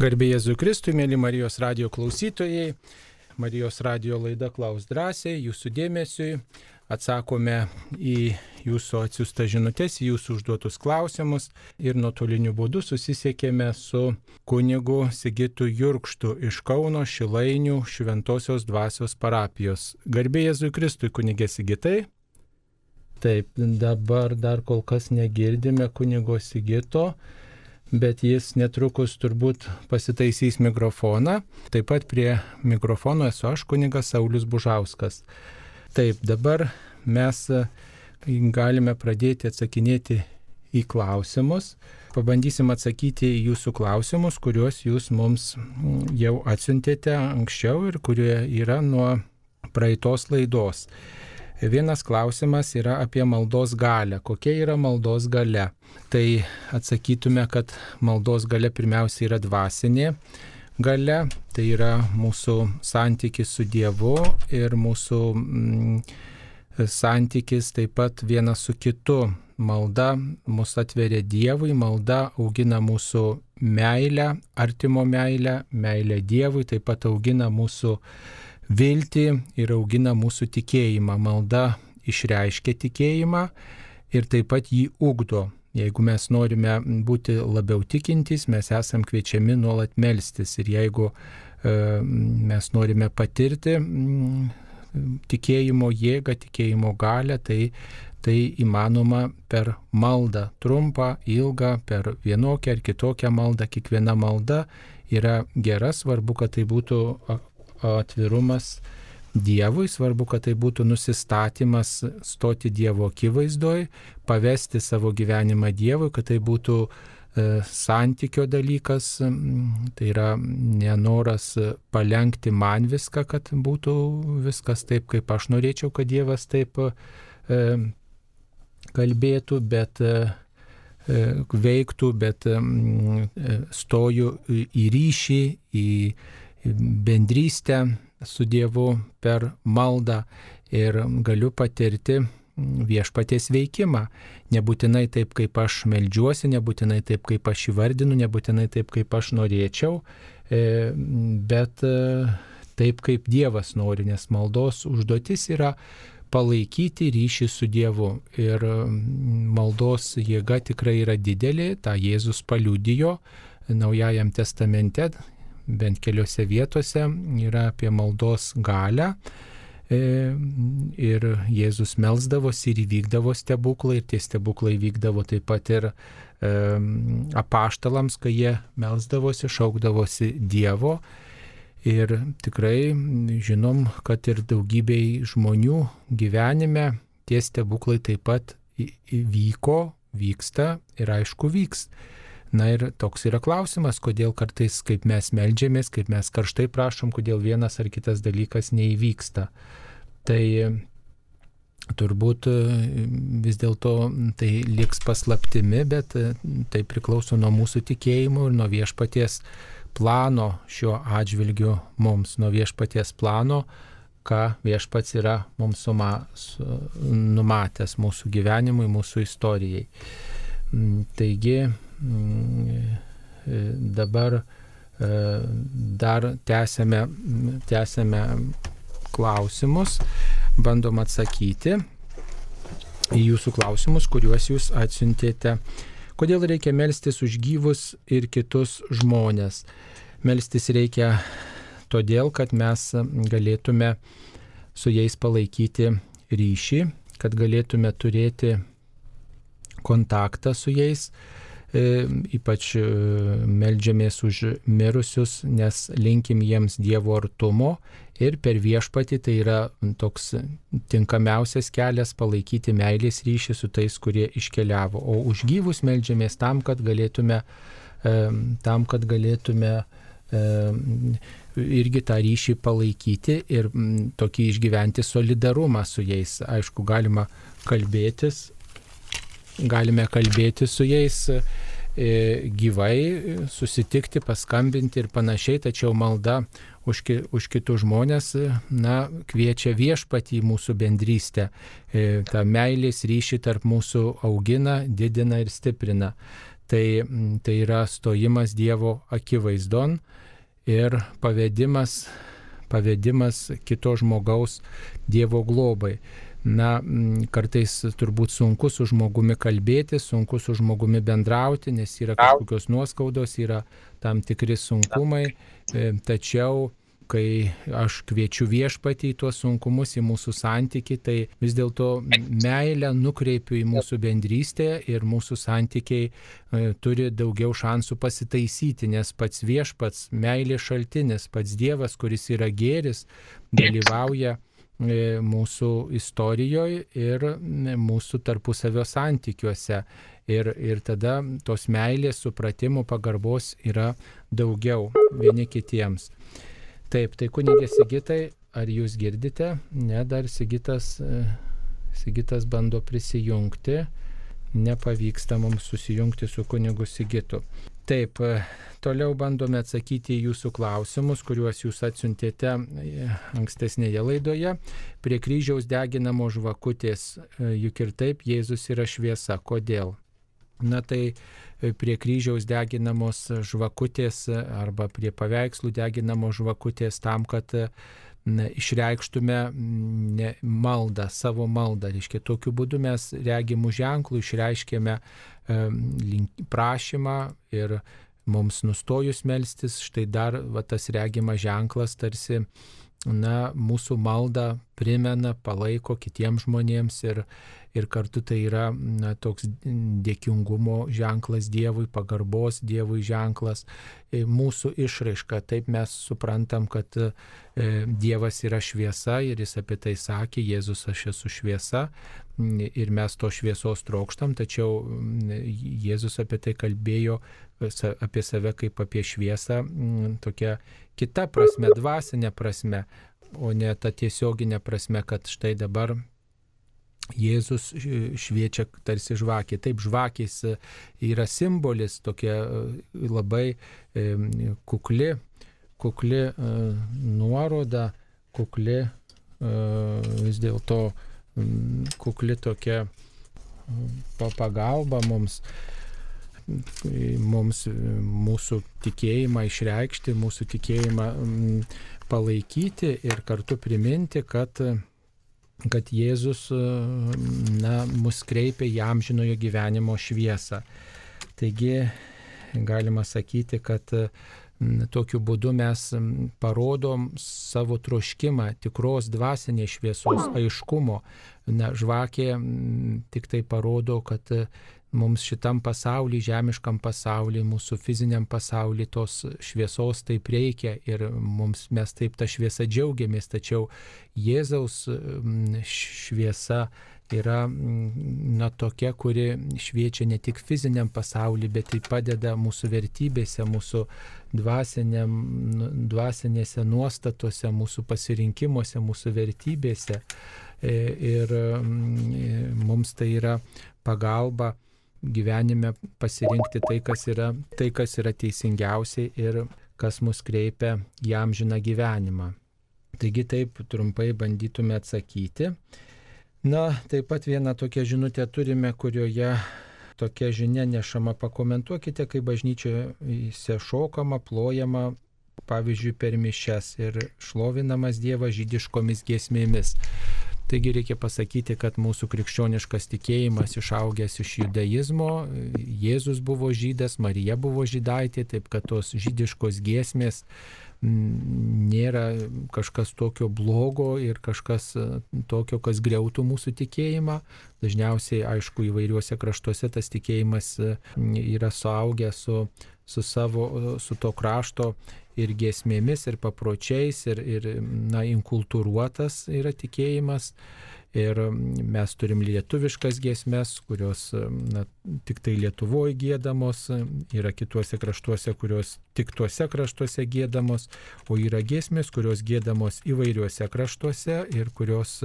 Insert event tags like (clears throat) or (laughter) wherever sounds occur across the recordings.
Garbė Jėzui Kristui, mėly Marijos radio klausytojai. Marijos radio laida Klaus drąsiai, jūsų dėmesiui. Atsakome į jūsų atsiųstą žinutės, į jūsų užduotus klausimus ir nuotoliniu būdu susisiekėme su kunigu Sigitu Jurkštu iš Kauno Šilainių Šventosios dvasios parapijos. Garbė Jėzui Kristui, kunigė Sigitai. Taip, dabar dar kol kas negirdime kunigo Sigito bet jis netrukus turbūt pasitaisys mikrofoną. Taip pat prie mikrofono esu aš, kunigas Saulis Bužauskas. Taip, dabar mes e, galime pradėti atsakinėti į klausimus. Pabandysim atsakyti į jūsų klausimus, kuriuos jūs mums jau atsiuntėte anksčiau ir kurie yra nuo praeitos laidos. Vienas klausimas yra apie maldos galę. Kokia yra maldos gale? Tai atsakytume, kad maldos gale pirmiausia yra dvasinė gale, tai yra mūsų santykis su Dievu ir mūsų mm, santykis taip pat vienas su kitu. Malda mus atveria Dievui, malda augina mūsų meilę, artimo meilę, meilę Dievui, taip pat augina mūsų viltį ir augina mūsų tikėjimą. Malda išreiškia tikėjimą ir taip pat jį ugdo. Jeigu mes norime būti labiau tikintys, mes esam kviečiami nuolat melstis. Ir jeigu e, mes norime patirti tikėjimo jėgą, tikėjimo galę, tai, tai įmanoma per maldą. Trumpą, ilgą, per vienokią ar kitokią maldą. Kiekviena malda yra gera, svarbu, kad tai būtų atvirumas Dievui, svarbu, kad tai būtų nusistatymas stoti Dievo akivaizdoj, pavesti savo gyvenimą Dievui, kad tai būtų e, santykio dalykas, tai yra nenoras palengti man viską, kad būtų viskas taip, kaip aš norėčiau, kad Dievas taip e, kalbėtų, bet e, veiktų, bet stoju į ryšį, į bendrystę su Dievu per maldą ir galiu patirti viešpaties veikimą. Nebūtinai taip, kaip aš melžiuosi, nebūtinai taip, kaip aš įvardinu, nebūtinai taip, kaip aš norėčiau, e, bet e, taip, kaip Dievas nori, nes maldos užduotis yra palaikyti ryšį su Dievu. Ir maldos jėga tikrai yra didelė, tą Jėzus paliudijo Naujajam testamente, bent keliose vietose yra apie maldos galę. E, ir Jėzus melzdavosi ir įvykdavo stebuklai, ir tie stebuklai vykdavo taip pat ir e, apaštalams, kai jie melzdavosi, šaukdavosi Dievo. Ir tikrai žinom, kad ir daugybei žmonių gyvenime tie stebuklai taip pat vyko, vyksta ir aišku vyks. Na ir toks yra klausimas, kodėl kartais, kaip mes melžiamės, kaip mes karštai prašom, kodėl vienas ar kitas dalykas neįvyksta. Tai turbūt vis dėlto tai liks paslaptimi, bet tai priklauso nuo mūsų tikėjimų ir nuo viešpaties plano šiuo atžvilgiu mums, nuo viešpaties plano, ką viešpats yra mums suma, su, numatęs mūsų gyvenimui, mūsų istorijai. Taigi, dabar e, dar tęsėme, tęsėme klausimus, bandom atsakyti į jūsų klausimus, kuriuos jūs atsiuntėte. Kodėl reikia melstis už gyvus ir kitus žmonės? Melstis reikia todėl, kad mes galėtume su jais palaikyti ryšį, kad galėtume turėti kontaktą su jais, ypač e, melžiamės už mirusius, nes linkim jiems Dievo artumo ir per viešpatį tai yra toks tinkamiausias kelias palaikyti meilės ryšį su tais, kurie iškeliavo. O už gyvus melžiamės tam, kad galėtume, e, tam, kad galėtume irgi tą ryšį palaikyti ir tokį išgyventi solidarumą su jais. Aišku, galima kalbėtis galime kalbėti su jais e, gyvai, susitikti, paskambinti ir panašiai, tačiau malda už, ki, už kitus žmonės na, kviečia viešpatį mūsų bendrystę. E, ta meilės ryšį tarp mūsų augina, didina ir stiprina. Tai, tai yra stojimas Dievo akivaizdon ir pavedimas, pavedimas kito žmogaus Dievo globai na, kartais turbūt sunku su žmogumi kalbėti, sunku su žmogumi bendrauti, nes yra kažkokios nuoskaudos, yra tam tikri sunkumai, e, tačiau kai aš kviečiu viešpatį į tuos sunkumus, į mūsų santyki, tai vis dėlto meilę nukreipiu į mūsų bendrystę ir mūsų santykiai e, turi daugiau šansų pasitaisyti, nes pats viešpats, meilės šaltinis, pats Dievas, kuris yra gėris, dalyvauja mūsų istorijoje ir mūsų tarpusavio santykiuose. Ir, ir tada tos meilės, supratimo, pagarbos yra daugiau vieni kitiems. Taip, tai kunigė Sigitai, ar jūs girdite? Ne, dar Sigitas, e, Sigitas bando prisijungti. Nepavyksta mums susijungti su kunigu Sigitu. Taip, e, toliau bandome atsakyti į jūsų klausimus, kuriuos jūs atsiuntėte e, ankstesnėje laidoje. Prie kryžiaus deginamo žvakutės, juk ir taip Jėzus yra šviesa. Kodėl? Na tai e, prie kryžiaus deginamos žvakutės arba prie paveikslų deginamos žvakutės tam, kad išreikštume ne, maldą, savo maldą. Reiškia, tokiu būdu mes regimų ženklų išreiškėme prašymą ir mums nustojus melstis, štai dar va, tas regimas ženklas tarsi na, mūsų maldą primena, palaiko kitiems žmonėms ir, ir kartu tai yra na, toks dėkingumo ženklas Dievui, pagarbos Dievui ženklas, e, mūsų išraiška. Taip mes suprantam, kad e, Dievas yra šviesa ir jis apie tai sakė, Jėzus aš esu šviesa ir mes to šviesos trokštam, tačiau Jėzus apie tai kalbėjo apie save kaip apie šviesą, tokia kita prasme, dvasinė prasme, o ne ta tiesioginė prasme, kad štai dabar Jėzus šviečia tarsi žvakė. Taip, žvakės e, yra simbolis, tokia e, labai e, kukli, kukli nuoroda, kukli vis dėlto kukli tokia pagalba mums, mums mūsų tikėjimą išreikšti, mūsų tikėjimą palaikyti ir kartu priminti, kad kad Jėzus na, mus kreipia į amžinojo gyvenimo šviesą. Taigi galima sakyti, kad tokiu būdu mes parodom savo troškimą tikros dvasinės šviesos, aiškumo. Na, žvakė tik tai parodo, kad mums šitam pasauliu, žemiškam pasauliu, mūsų fiziniam pasauliu tos šviesos taip reikia ir mums mes taip tą šviesą džiaugiamės, tačiau Jėzaus šviesa yra na, tokia, kuri šviečia ne tik fiziniam pasauliu, bet tai padeda mūsų vertybėse, mūsų nu, dvasinėse nuostatose, mūsų pasirinkimuose, mūsų vertybėse. E, ir mm, mums tai yra pagalba gyvenime pasirinkti tai, kas yra, tai, kas yra teisingiausiai ir kas mus kreipia į amžiną gyvenimą. Taigi taip trumpai bandytume atsakyti. Na, taip pat vieną tokią žinutę turime, kurioje tokia žinia nešama. Pakomentuokite, kai bažnyčioje šokama, plojama, pavyzdžiui, per mišes ir šlovinamas Dievas žydiškomis giesmėmis. Taigi reikia pasakyti, kad mūsų krikščioniškas tikėjimas išaugęs iš judaizmo, Jėzus buvo žydas, Marija buvo žydaitė, taip kad tos žydiškos giesmės nėra kažkas tokio blogo ir kažkas e, tokio, kas greutų mūsų tikėjimą. Dažniausiai, aišku, įvairiuose kraštuose tas tikėjimas e, yra suaugęs su, su, savo, su to krašto ir giesmėmis, ir papročiais, ir, ir na, inkultūruotas yra tikėjimas. Ir mes turim lietuviškas giesmes, kurios na, tik tai Lietuvoje gėdamos, yra kituose kraštuose, kurios tik tuose kraštuose gėdamos, o yra giesmės, kurios gėdamos įvairiuose kraštuose ir kurios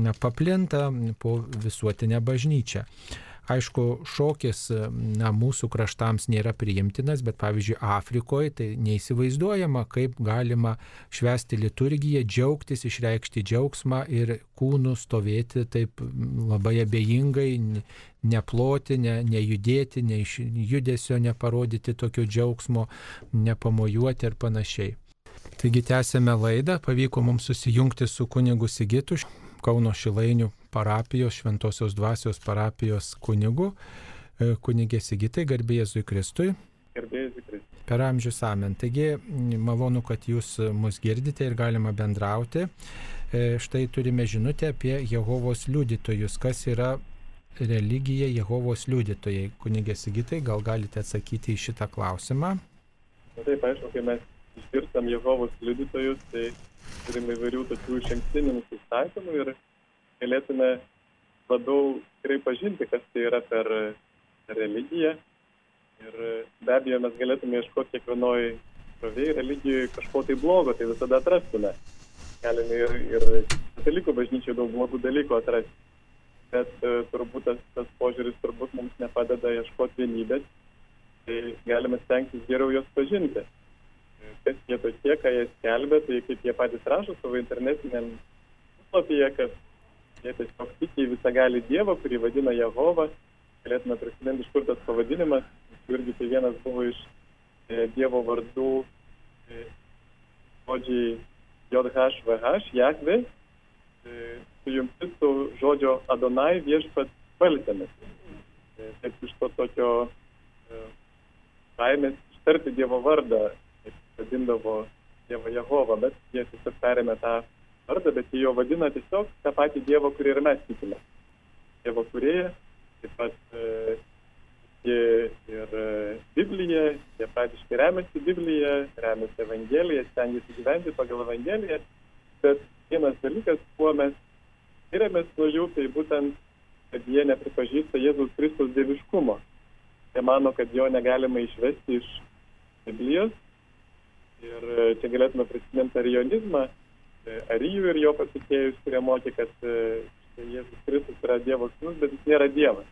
na, paplinta po visuotinę bažnyčią. Aišku, šokis na, mūsų kraštams nėra priimtinas, bet pavyzdžiui, Afrikoje tai neįsivaizduojama, kaip galima švęsti liturgiją, džiaugtis, išreikšti džiaugsmą ir kūnų stovėti taip labai abejingai, neploti, ne, nejudėti, ne iš judesio neparodyti tokio džiaugsmo, nepamojuoti ir panašiai. Taigi tęsėme laidą, pavyko mums susijungti su kunigu Sigitu, Kauno Šilainių parapijos, Šventosios dvasios parapijos kunigu. E, kunigė Sigitai, garbė Jėzui Kristui. Garbė Jėzui Kristui. Per amžių samen. Taigi malonu, kad jūs mus girdite ir galima bendrauti. E, štai turime žinutę apie Jehovos liudytojus, kas yra religija Jehovos liudytojai. Kunigė Sigitai, gal galite atsakyti į šitą klausimą? Na taip, aišku, kai mes išgirstam Jehovos liudytojus, tai turime įvairių tokių išankstinių nusistatymų ir galėtume labiau tikrai pažinti, kas tai yra per religiją. Ir be abejo, mes galėtume ieškoti kiekvienoje provėjai religijoje kažko tai blogo, tai visada atrastume. Galime ir, ir katalikų bažnyčiai daug blogų dalykų atrasti bet e, turbūt tas, tas požiūris turbūt mums nepadeda ieškoti vienybės, tai galime stengtis geriau juos pažinti. Kas jie tokie, ką jie skelbia, tai kaip jie patys rašo savo internetiniam puslapyje, kad jie tiesiog tiki į visą galį Dievą, kurį vadina Jehova. Galėtume prisiminti, iš kur tas pavadinimas. Irgi tai vienas buvo iš e, Dievo vardų e, žodžiai JHVH, Jahve, e, sujungti su žodžio Adonai viešpat valtėmis. E, taip iš to tokio e, baimės ištarti Dievo vardą, vadindavo Dievą Jehovą, bet jie tiesiog perėmė tą vardą, bet jie jo vadina tiesiog tą patį Dievą, kurį ir mes tikime. Dievo kurėje, taip pat e, ir e, Biblija, jie praktiškai remiasi Biblija, remiasi Evangeliją, stengiasi gyventi pagal Evangeliją, bet vienas dalykas, kuo mes skiriamės nuo jų, tai būtent, kad jie nepripažįsta Jėzus Kristus dieviškumo. Jie mano, kad jo negalima išvesti iš Biblijos. Ir e, čia galėtume prisiminti arionizmą, e, arijų ir jo pasikėjus, kurie mokė, kad e, Jėzus Kristus yra Dievo sūnus, bet jis nėra Dievas.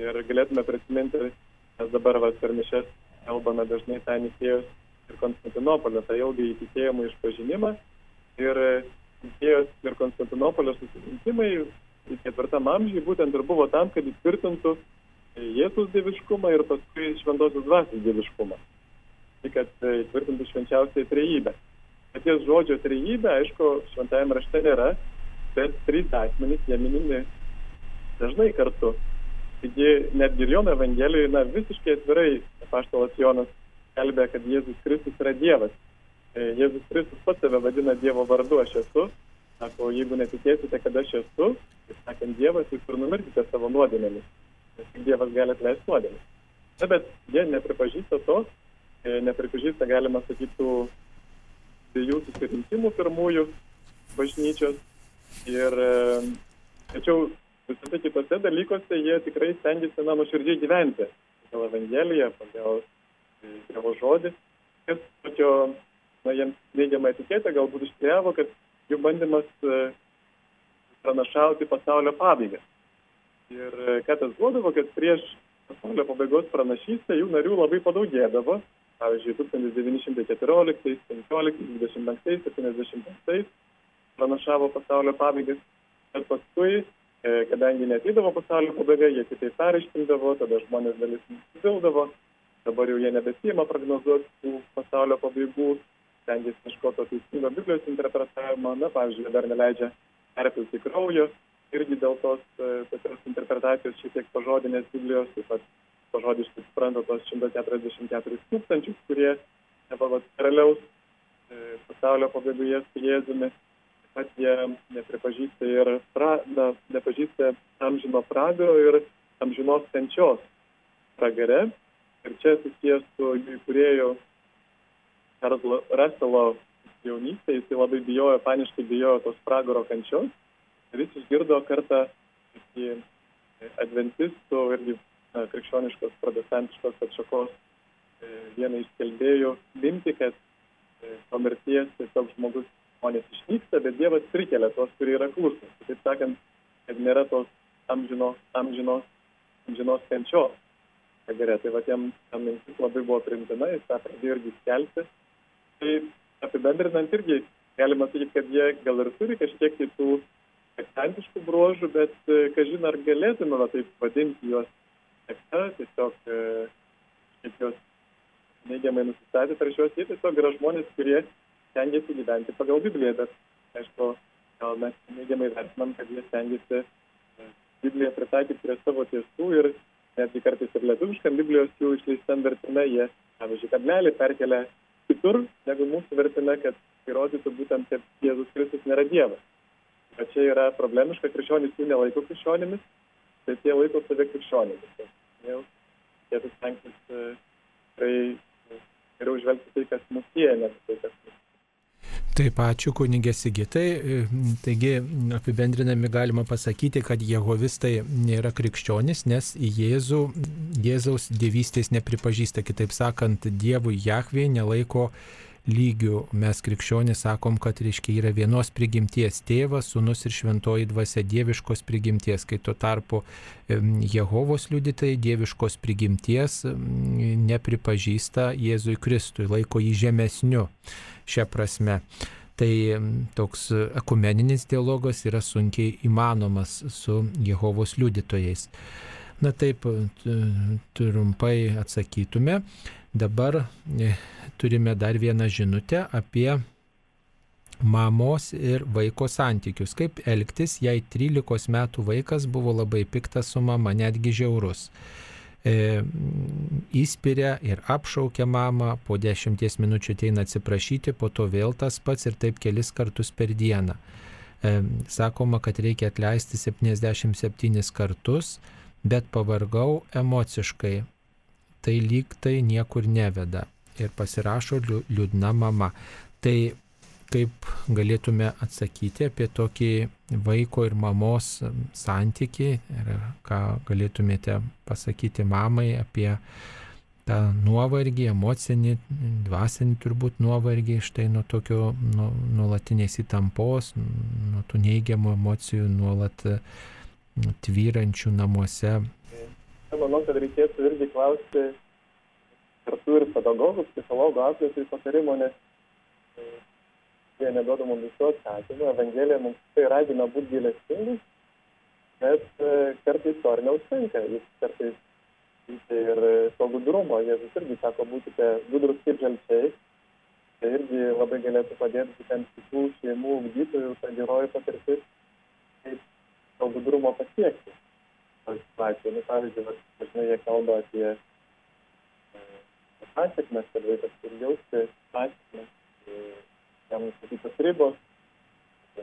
Ir galėtume prisiminti, mes dabar vas per mišes kalbame dažnai tą Nikėjos ir Konstantinopolio, tą ilgą įtikėjimą išpažinimą. Ir Nikėjos ir Konstantinopolio susirinkimai ketvirtam amžiui būtent ir buvo tam, kad įtvirtintų Jėzus dieviškumą ir paskui šventosios dvasios dieviškumą. Tai kad e, įtvirtintų švenčiausiai trejybę. Paties žodžio trejybė, aišku, šventajame rašte nėra, bet trys asmenys jie minimi dažnai kartu. Taigi netgi ir Jono Evangelijoje, na, visiškai atvirai paštalas Jonas kalbė, kad Jėzus Kristus yra Dievas. E, Jėzus Kristus pats save vadina Dievo vardu, aš esu. Sako, jeigu netikėsite, kad aš esu, tai sakant Dievas, jūs ir numirkite savo nuodėmėmis. Nes tik Dievas gali atleisti nuodėmės. Na, bet jie nepripažįsta to, nepripažįsta, galima sakyti, dviejų susirinkimų pirmųjų bažnyčios. Ir e, tačiau visose kitose dalykuose jie tikrai stengiasi, na, nuoširdžiai gyventi. Pagal Evangeliją, pagal Dievo žodį. Kas tokio na, jiems neigiamą etiketę galbūt iškeliavo, kad jų bandymas e, pranašauti pasaulio pabaigą. Ir e, ką tas duodavo, kad prieš pasaulio pabaigos pranašystę jų narių labai padaugėdavo. Pavyzdžiui, 1914, 15, 25, 75 pranašavo pasaulio pabaigas. Bet paskui, e, kadangi netydavo pasaulio pabaiga, jie kitaip peraiškindavo, tada žmonės dalis nusivildavo. Dabar jau jie nebesijama prognozuoti tų pasaulio pabaigų stengiasi ieškoti teisingo Biblijos interpretavimo, na, pavyzdžiui, dar neleidžia perpilti kraujo, irgi dėl tos tokios e, interpretacijos šiek tiek pažodinės Biblijos, taip pat pažodiškai supranta tos 144 tūkstančius, kurie nepavat karaliaus e, pasaulio pabaigoje su Jėzumi. Taip pat jie nepripažįsta ir pra, na, nepažįsta amžino pragaro ir amžinos kančios pragare. Ir čia susijęs su jų įkūrėjų Raselo jaunystėje jisai labai bijojo, paniškai bijojo tos pragaro kančios. Ir jis išgirdo kartą adventistų irgi krikščioniškos protestantiškos atšakos e, vieną iš skelbėjų mintį, kad e, po mirties tiesiog žmogus žmonės išnyksta, bet Dievas prikelia tos, kurie yra klusnus. Taip sakant, kad nėra tos amžinos, amžinos žinos kančios pragare. Tai va jam ta mintis labai buvo primtina, jis tą pradėjo irgi skelbti. Tai apibendrinant irgi galima sakyti, kad jie gal ir turi kažkiek tai tų akcentiškų bruožų, bet, kažin ar galėtume va, taip vadinti juos sekta, tiesiog kaip juos neigiamai nusistatę prieš juos, jie tiesiog yra žmonės, kurie stengiasi gyventi pagal Bibliją, bet aišku, gal mes neigiamai vertinam, kad jie stengiasi Bibliją pritaikyti prie savo tiesų ir netgi kartais ir lietuviškam Biblijos jų išleistam vertime, jie, pavyzdžiui, kablelį perkelia kitur negu mūsų vertime, kad įrodytų būtent, kad Jėzus Kristus nėra Dievas. Bet čia yra problemiška, krikščionys jų nelaiko krikščionimis, bet jie laiko save krikščionimis. Jau reikėtų stengtis tikrai geriau žvelgti tai, kas mus sieja, ne tai, kas mus Taip, ačiū kunigė Sigitai. Taigi, apibendrinami galima pasakyti, kad jehovistai nėra krikščionis, nes Jėzų, Jėzaus dievystės nepripažįsta. Kitaip sakant, Dievui Jahvė nelaiko lygių. Mes krikščionys sakom, kad reiškia yra vienos prigimties tėvas, sunus ir šventoji dvasia dieviškos prigimties, kai tuo tarpu Jehovos liudytai dieviškos prigimties nepripažįsta Jėzui Kristui, laiko jį žemesniu šią prasme. Tai toks ekumeninis dialogas yra sunkiai įmanomas su Jehovos liudytojais. Na taip, trumpai atsakytume. Dabar e, turime dar vieną žinutę apie mamos ir vaiko santykius. Kaip elgtis, jei 13 metų vaikas buvo labai piktas su mama, netgi žiaurus e, įspiria ir apšaukia mamą, po dešimties minučių ateina atsiprašyti, po to vėl tas pats ir taip kelis kartus per dieną. E, sakoma, kad reikia atleisti 77 kartus, bet pavargau emociškai. Tai lyg tai niekur neveda. Ir pasirašo liūdna mama. Tai kaip galėtume atsakyti apie tokį vaiko ir mamos santyki ir ką galėtumėte pasakyti mamai apie tą nuovargį, emocinį, dvasinį turbūt nuovargį štai nuo tokio nu, nuolatinės įtampos, nuo tų neigiamų emocijų nuolat tvyrančių namuose. Manau, kad reikėtų irgi klausti kartu ir pedagogų, psichologų, auklėtojų patarimo, nes jie neduoda mums visų atsakymų, Evangelija mums tai ragina būti gilestingus, bet e, kartais to ir neužtenka, jis kartais ir to gudrumo, Jėzus irgi sako, būkite gudrus kaip žalčiai, tai irgi labai galėtų padėti būtent kitų šeimų ugdytojų, ta geroji patirtis, kaip to gudrumo pasiekti. Situacija, nu, pavyzdžiui, dažnai jie kalba apie e, pasiekmes, kad vaikas turi jausti pasiekmes jam nustatytos ribos,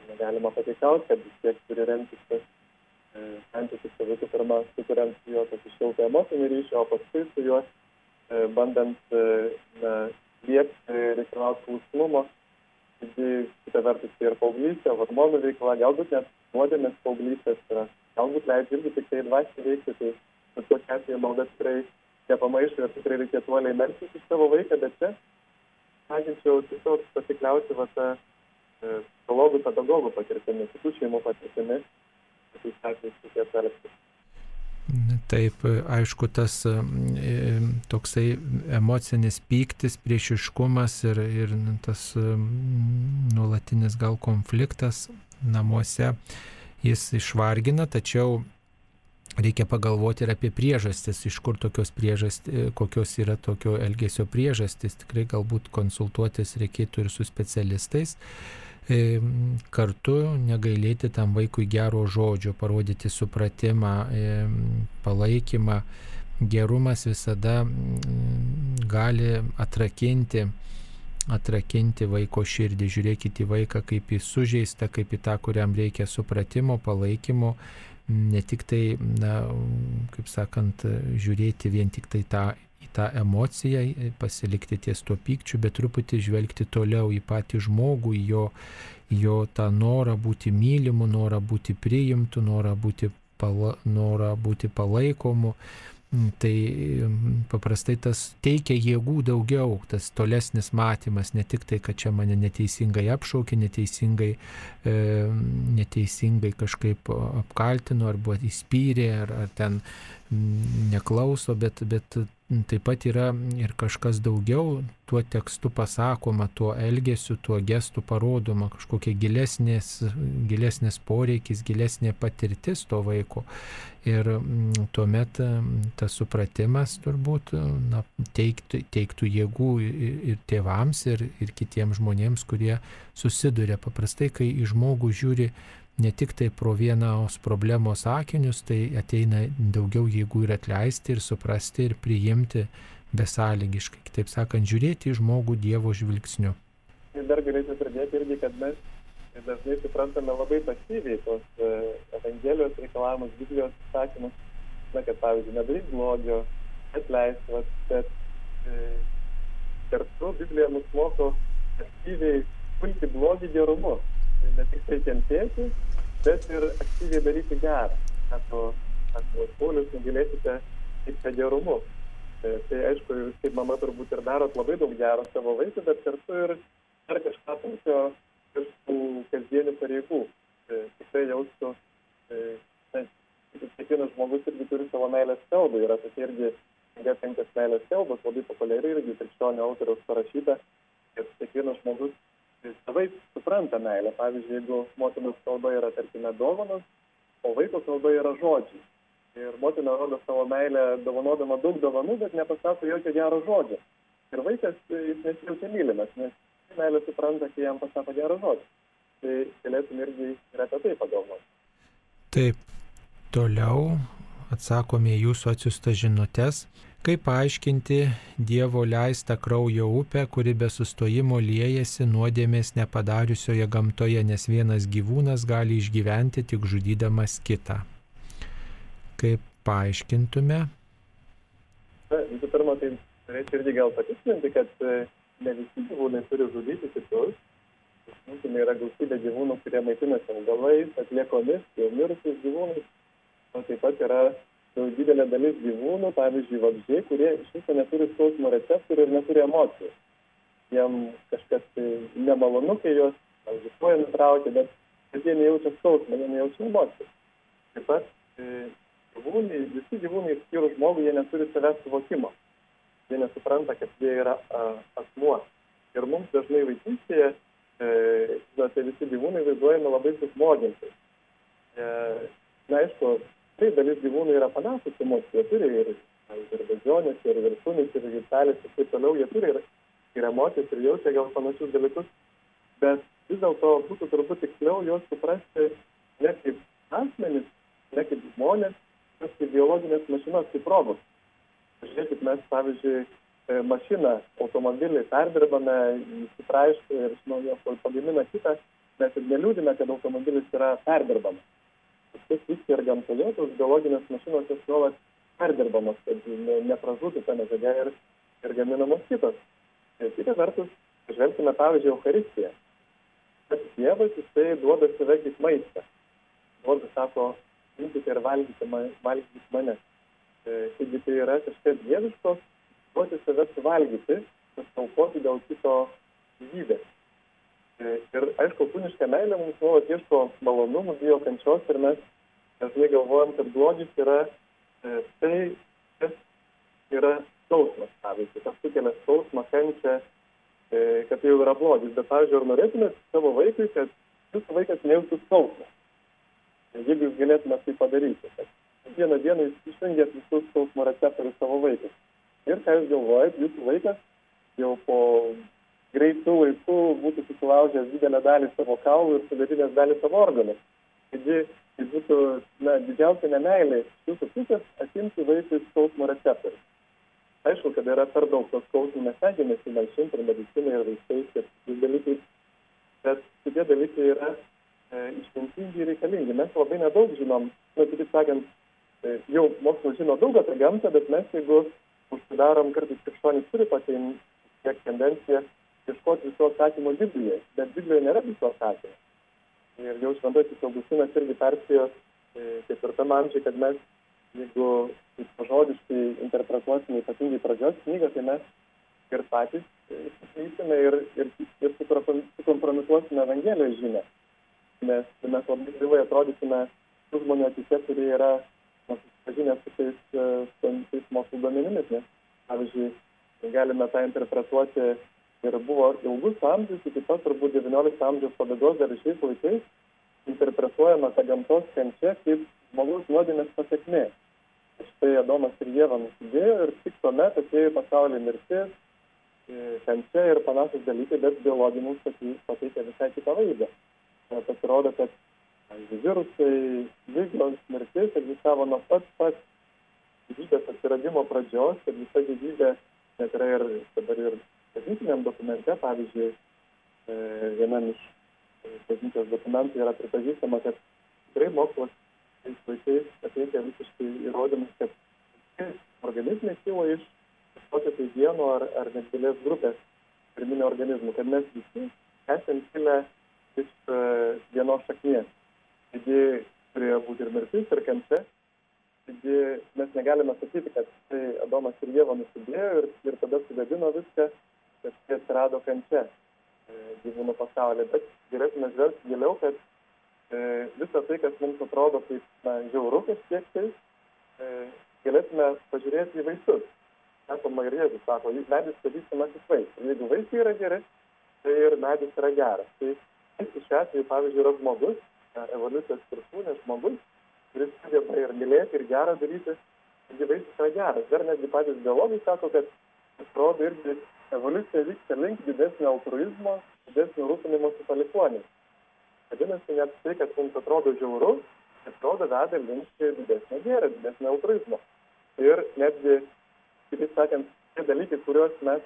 negalima pateikauti, kad vis tiek turi remtis tas e, santykis su vaiku pirmą, sukuriant su juo tokį šiltą emocinį ryšį, o paskui su juo e, bandant e, na, liepti reikalauti klusnumo. Taigi, kita vertus, tai ir paauglystė, hormonų veikla, galbūt net nuodėmės paauglystės yra, galbūt leidžia irgi tik tai dvasiai veikti, tai bet kokia atveju malda tikrai nepamaišo ir tikrai reikėtų uoliai melstis iš savo vaiką, bet čia raginčiau tiesiog pasikliauti va tą e, psichologų, pedagogų patirtimi, kitų šeimų patirtimi, tokiais atvejais reikėtų elgtis. Taip, aišku, tas e, toksai emocinis pyktis, priešiškumas ir, ir tas e, nuolatinis gal konfliktas namuose, jis išvargina, tačiau reikia pagalvoti ir apie priežastis, iš kur tokios priežastis, kokios yra tokio elgesio priežastis. Tikrai galbūt konsultuotis reikėtų ir su specialistais. E, kartu negailėti tam vaikui gero žodžio, parodyti supratimą, e, palaikymą. Gerumas visada gali atrakinti atrakinti vaiko širdį, žiūrėkite į vaiką kaip į sužeistą, kaip į tą, kuriam reikia supratimo, palaikymo ne tik tai, na, kaip sakant, žiūrėti vien tik tai tą, į tą emociją, pasilikti ties tuo pykčiu, bet truputį žvelgti toliau į patį žmogų, į jo, jo tą norą būti mylimu, norą būti priimtu, norą būti, pala, norą būti palaikomu. Tai paprastai tas teikia jėgų daugiau, tas tolesnis matymas, ne tik tai, kad čia mane neteisingai apšaukė, neteisingai, e, neteisingai kažkaip apkaltino arba įspyrė, ar, ar ten neklauso, bet, bet taip pat yra ir kažkas daugiau tuo tekstu pasakoma, tuo elgesiu, tuo gestu parodoma, kažkokia gilesnės, gilesnės poreikis, gilesnė patirtis to vaiko. Ir tuomet tas supratimas turbūt na, teiktų, teiktų jėgų ir tėvams, ir, ir kitiems žmonėms, kurie susiduria. Paprastai, kai į žmogų žiūri ne tik tai pro vienos problemos akinius, tai ateina daugiau jėgų ir atleisti, ir suprasti, ir priimti besąlygiškai. Kitaip sakant, žiūrėti į žmogų Dievo žvilgsniu. Ir dar galėčiau pridėti irgi, kad mes dažnai suprantame labai pasyviai tos e, Evangelijos reikalavimus, Biblijos sakymus, na, kad pavyzdžiui, nedaryk blogio, atleisk, bet e, kartu Biblija mus moko aktyviai pulti blogį gerumu. Tai ne tik tai kentėti, bet ir aktyviai daryti gerą. Sako, sako, Paulius, nugalėsite tik tą gerumu. Tai, tai aišku, jūs kaip mama turbūt ir darot labai daug gero savo vaikui, bet kartu ir dar kažką tokio iš tų kasdienių pareigų. Tai, tikrai jaustų, kiekvienas žmogus irgi turi savo meilės kalbą. Yra tokia irgi knyga penkias meilės kalbos, labai populiari irgi krikščionio autoriaus parašyta. Ir kiekvienas žmogus savaip supranta meilę. Pavyzdžiui, jeigu motinos kalba yra, tarkime, dovanos, o vaiko kalba yra žodžiai. Ir motina rodo savo meilę dovanodama daug dovanų, bet nepasako jokio gero žodžio. Ir vaikas jis nesijaučia mylimas, nes meilė supranta, kai jam pasako gerą žodį. Tai galėtum irgi ir apie tai pagalvoti. Taip, toliau atsakome jūsų atsiustas žinutės. Kaip paaiškinti Dievo leistą kraujo upę, kuri be sustojimo liejasi nuodėmės nepadariusioje gamtoje, nes vienas gyvūnas gali išgyventi tik žudydamas kitą? Kaip paaiškintume? Na, visų pirma, tai norėčiau irgi gal patikslinti, kad e, ne visi gyvūnai turi žudyti kitus. Mūsų yra gausybė gyvūnų, kurie maitinasi augalais, atliekomis, jau mirusiais gyvūnais. O taip pat yra didelė dalis gyvūnų, pavyzdžiui, vabzdžiai, kurie iš viso neturi skausmo receptorių ir neturi emocijų. Jiem kažkas tai nemalonu, kai juos, pavyzdžiui, koja nutraukia, bet, bet jie nejaučia skausmą, jie nejaučia emocijų. Taip pat e, gyvūnai, visi gyvūnai, išskyrus žmogų, jie neturi savęs suvokimo. Jie nesupranta, kad jie yra a, asmuo. Ir mums dažnai vaikystėje, e, žinote, visi gyvūnai vaizduojami labai susmoginti. E, na, aišku, tai dalis gyvūnų yra panašus į mus, jie turi ir, ir bežionės, ir viršūnės, ir gitalis, ir taip toliau, jie turi ir, ir emocijas, ir jaučia gal panašius dalykus, bet vis dėlto būtų turbūt tiksliau juos suprasti ne kaip asmenis, ne kaip žmonės, bet kaip biologinės mašinos, kaip robotus. Žiūrėkit, mes, pavyzdžiui, e, mašiną, automobilį perdirbame, įsitraiškų ir iš naujo pagamina kitą, mes ir neliūdime, kad automobilis yra perdirbamas kas vyksta ir gamtoje, tos biologinės mašinos jos nuolat perdirbamos, kad ne, nepražūtų ta medžiaga ir, ir gaminamos kitos. Ir kita vertus, žvelgime pavyzdžiui Eucharistiją. Kad Dievas jisai duoda save kaip maistą. Duoda, sako, imkite ir valgykite, valgykite mane. E, taigi tai yra kažkas dieviško, duoti save suvalgyti, pasaukoti dėl kito gyvybės. Ir aišku, kūniška meilė mums nuolat ieško malonumų, bijo kančios ir mes dažnai galvojam, kad blogis yra e, tai, kas yra skausmas, pavyzdžiui, kas sukelia skausmą, kančią, e, kad tai jau yra blogis. Bet, pavyzdžiui, ar norėtumėt savo vaikui, kad jūsų vaikas nejaustų skausmą? Jeigu jūs galėtumėte tai padaryti, kad vieną dieną jūs išvengėt visus skausmo receptorius savo vaikui. Ir ką jūs galvojat, jūsų vaikas jau po greitų laikų būtų susilaužęs didelę dalį savo kaulų ir sugadinęs dalį savo organų. Taigi tai būtų na, didžiausia nemailė iš jūsų pusės atimti vaikui skausmo receptorių. Aišku, kad yra per daug tos skausmų, mes stengiamės įmalšinti ir medicinai, ir vaistais, ir kitais dalykais, bet šitie dalykai yra e, išmintingi ir reikalingi. Mes labai nedaug žinom, nu, kitaip sakant, e, jau mokslas žino daug apie gamtą, bet mes jeigu užsidarom, kartais krikščionys turi tokią tiek tendenciją ieškoti viso atsakymo Biblijoje, bet Biblijoje nėra viso atsakymo. Ir jau šventasis Augustinas irgi perspėjo e, ketvirtam amžiui, kad mes, jeigu žodiškai interpretuosime ypatingai pradžios knygą, tai mes ir patys įsisleisime ir, ir, ir sukompromituosime Evangelijos žinę. Nes mes labai gyvai atrodysime tų žmonių akise, kurie yra susipažinę su tais, su tais mokslo duomenimis, nes, pavyzdžiui, galime tą interpretuoti ir buvo ilgus amžius, iki pat turbūt XIX amžiaus pabaigos dar šiais laikais interpretuojama ta gamtos kančia kaip žmogaus nuodėmės pasiekmė. Štai Adomas ir Jėva nusidėjo ir tik tuomet atėjo pasaulio mirtis, e, kančia ir panašus dalykai, bet biologija mums pateikia visai kitą vaizdą. E, pasirodo, kad virusai, lygos, mirtis egzistavo nuo pat pat gyvybės atsiradimo pradžios, kad visa gyvybė net yra ir dabar ir bažnytiniam dokumente, pavyzdžiui, e, vienam iš bažnyčios dokumentų yra pripažįstama, kad tikrai mokslas tais laikais pateikia visiškai įrodymus, kad organizmai kilo iš kažkokio tai vieno ar, ar nedidelės grupės pirminio organizmų, kad mes visi esame kilę iš uh, vienos šaknies. Taigi turėjo būti ir mirtis, ir kančia. Taigi mes negalime sakyti, kad tai Adomas ir Jėva nusidėjo ir, ir tada suvedino viską, kad tai atsirado kančia e, gyvūnų pasaulyje. Bet galėtume žvelgti giliau, kad e, visą tai, kas mums atrodo kaip na, žiauru kažkiek tai, e, galėtume pažiūrėti į vaisius. Sakoma ir Jėzus sako, medis pažįstamasis vaisius. Jeigu vaisiai yra geri, tai ir medis yra geras. Tai šiuo atveju, pavyzdžiui, yra žmogus, evoliucijos viršūnė žmogus, kuris sugeba ir mylėti, ir gerą daryti, taigi vaisius yra geras. Dar netgi patys biologai sako, kad atrodo irgi evoliucija vyksta link didesnio altruizmo, didesnio rūpinimosi palikuoniais. Vadinasi, net tai, kas mums atrodo žiauru, atrodo veda link didesnio gėrio, didesnio altruizmo. Ir netgi, kitaip sakant, tie dalykai, kuriuos mes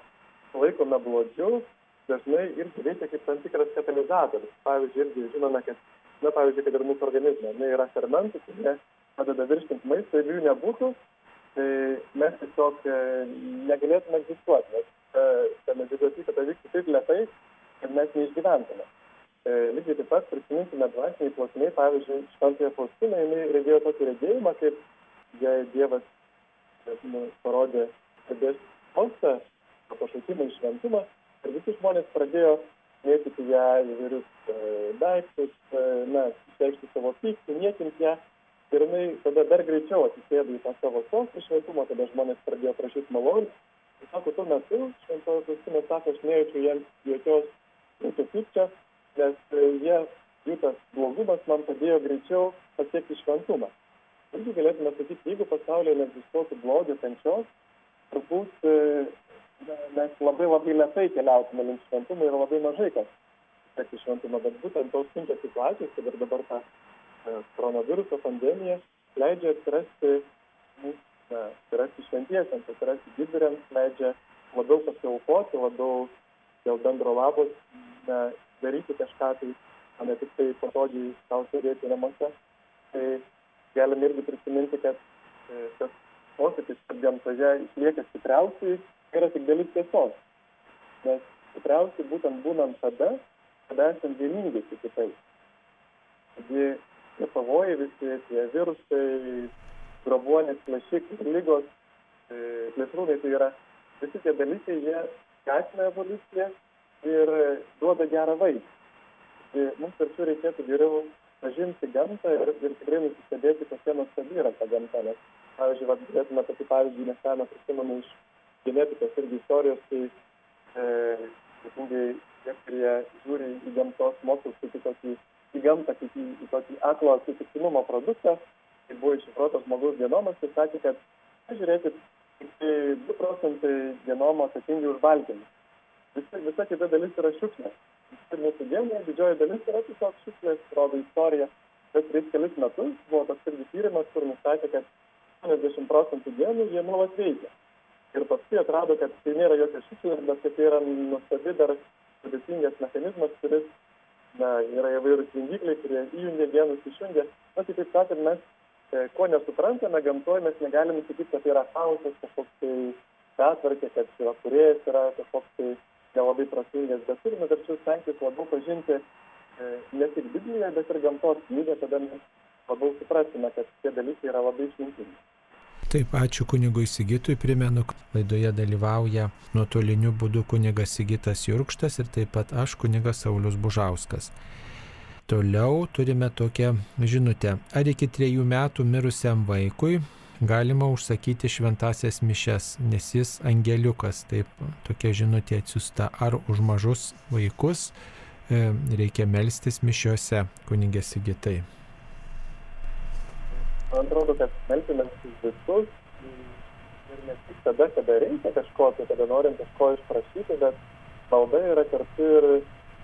laikome blogiu, dažnai irgi veikia kaip tam tikras katalizatorius. Pavyzdžiui, irgi žinome, kad, na, pavyzdžiui, kad ir mūsų organizme, ne, yra fermentų, kurie padeda virškinti maistą, jeigu jų nebūtų, tai mes tiesiog e, negalėtume egzistuoti, nes ta medžiagų apykaita vyktų taip lietai, kad mes neišgyventume. E, lygiai taip pat prisiminkime dvasiniai plotmiai, pavyzdžiui, šventąją Faustiną, jinai regėjo tokį regėjimą, kaip jai Dievas nu, parodė stebės faustą, pašaukimą į šventumą ir visi žmonės pradėjo mėtyti ją įvairius e, daiktus, e, na, išreikšti savo pyktį, niekinti ją. Ir jinai tada dar greičiau atsisėdo į tą savo sostą šventumą, tada žmonės pradėjo prašyti malonės Sako, tuo metu šventojo Faustina sako, aš nejaučiu jiems jokios mūsų pykčio, nes e, jie, jų tas blogumas man padėjo greičiau pasiekti šventumą. Irgi galėtume sakyti, jeigu pasaulyje neegzistuotų blogio kančios, turbūt e, mes labai labai lietai keliautume link šventumo ir labai mažai kas pasiekti šventumą, bet būtent tos sunkios situacijos, kad ir dabar ta e, koronaviruso pandemija leidžia atsirasti mūsų na, atsirasti šventiesiems, atsirasti didvyriams, leidžia labiau pasiaukoti, labiau dėl bendro labo na, daryti kažką tai, o ne tik tai patogiai savo sėdėti namuose. Tai galime irgi prisiminti, kad e, tas posakis, kad gamtoje išlieka stipriausiai, yra tik dalis tiesos. Nes stipriausiai būtent būnant tada, kada esame vieningi su kitais. Taigi tie pavojai visi, tie virusai, grobuonės, plėšikai, lygos, e, plėšrūnai, tai yra visi tie dalykai, jie skatina evoliuciją ir duoda gerą vaizdą. Tai mums arčiau reikėtų geriau pažinti gamtą ir, ir tikrai nusistebėti, kokia nuostabi yra ta gamta. Nes, pavyzdžiui, vat, galėtume tokį pavyzdį neseną prisimenu iš genetikos irgi istorijos, tai e, ypatingai tie, kurie žiūri į gamtos mokslus kaip į į gamtą, kaip į, į tokį aklo atsitiktinumo produktą, kai buvo iššifruotas žmogaus genomas, tai sakė, kad, žiūrėkit, tik tai 2 procentai genomo atsakingi už baltymus. Visa, visa kita dalis yra šiukšlė. Ir mūsų genų didžioji dalis yra tiesiog šiukšlės, rodo istorija. Bet prieš kelis metus buvo toks irgi tyrimas, kur nustatė, kad 80 procentų genų jie nuolat veikia. Ir paskui atrado, kad tai nėra jokios šiukšlės, bet kad tai yra nuostabi dar sudėtingas mechanizmas, kuris na, yra įvairūs jungikliai, kurie įjungia genus, išjungia. Na, tai taip sakant, mes ko nesuprantame gamtoje, mes negalim sakyti, kad tai yra chaosas, kažkoks tai betvarkė, kad yra kuriejas, yra kažkoks tai nelabai prasingas, bet turime tačiau stengtis labiau pažinti e, ne tik Bibliją, bet ir gamtos knygą, tada mes labiau suprasime, kad tie dalykai yra labai išmintingi. Taip, ačiū kunigui Sigitui, primenu, laidoje dalyvauja nuotoliniu būdu kunigas Sigitas Jurkštas ir taip pat aš kunigas Saulis Bužauskas. Toliau turime tokią žinutę. Ar iki trejų metų mirusiam vaikui galima užsakyti šventasias mišes, nes jis angeliukas, taip tokia žinutė atsiusta, ar už mažus vaikus e, reikia melstis mišiuose, kunigė Sigitai. Man atrodo, kad melsimės visus ir ne tik tada, kada reikia kažko, tai kada norim kažko išprašyti, bet malda yra kartu ir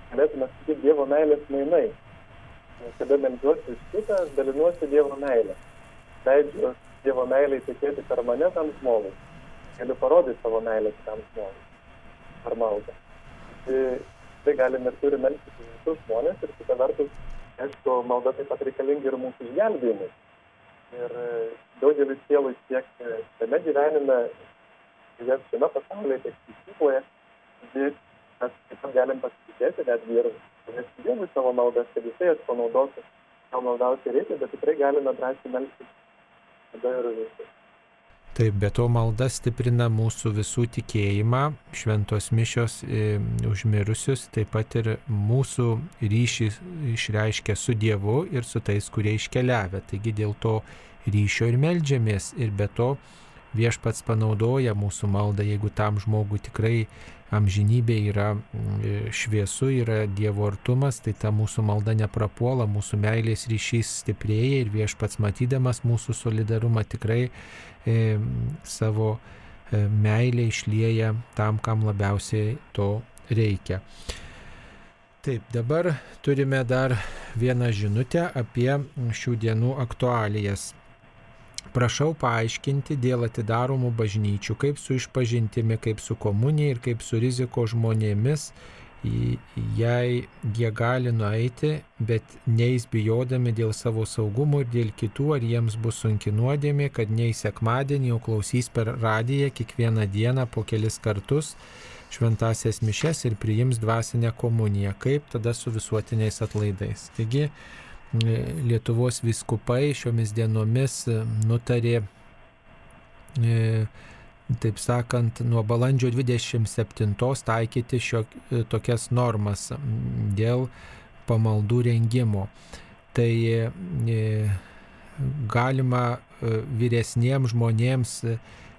galėtume sakyti Dievo meilės mainai. Kada melžiuosi iš kitą, aš dalinuosi Dievo meilę. Leidžiu Dievo meilė įtikėti per mane tam žmogui. Galiu parodyti savo meilę kitam žmogui. Per maldą. Tai, galime ir turime melsti visus žmonės ir kita vertus, aišku, malda taip pat reikalinga ir mūsų išgelbėjimui. Ir e, daugelis sielų tiek e, šiame gyvenime, tiek šiame pasaulyje, tiek teisykloje, mes taip pat galim pasitikėti netgi ir pavesti Dievui savo maldas, kad jisai jas panaudotų, kam labiausiai reikia, bet tikrai galime drąsiai melsti tada ir viskas. Taip, bet to malda stiprina mūsų visų tikėjimą, šventos mišios e, užmirusius, taip pat ir mūsų ryšį išreiškia su Dievu ir su tais, kurie iškeliavę. Taigi dėl to ryšio ir melžiamės ir be to viešpats panaudoja mūsų maldą, jeigu tam žmogui tikrai amžinybė yra mm, šviesu, yra Dievo artumas, tai ta mūsų malda neprapuola, mūsų meilės ryšys stiprėja ir viešpats matydamas mūsų solidarumą tikrai e, savo e, meilę išlieja tam, kam labiausiai to reikia. Taip, dabar turime dar vieną žinutę apie šių dienų aktualijas. Prašau paaiškinti dėl atidaromų bažnyčių, kaip su išpažintimi, kaip su komunija ir kaip su riziko žmonėmis, jei jie gali nueiti, bet neįs bijodami dėl savo saugumo ir dėl kitų, ar jiems bus sunki nuodėmė, kad nei sekmadienį, o klausys per radiją kiekvieną dieną po kelis kartus šventasias mišes ir priims dvasinę komuniją, kaip tada su visuotiniais atlaidais. Taigi, Lietuvos viskupai šiomis dienomis e, nutarė, e, taip sakant, nuo balandžio 27 taikyti šio, e, tokias normas dėl pamaldų rengimo. Tai galima vyresniems žmonėms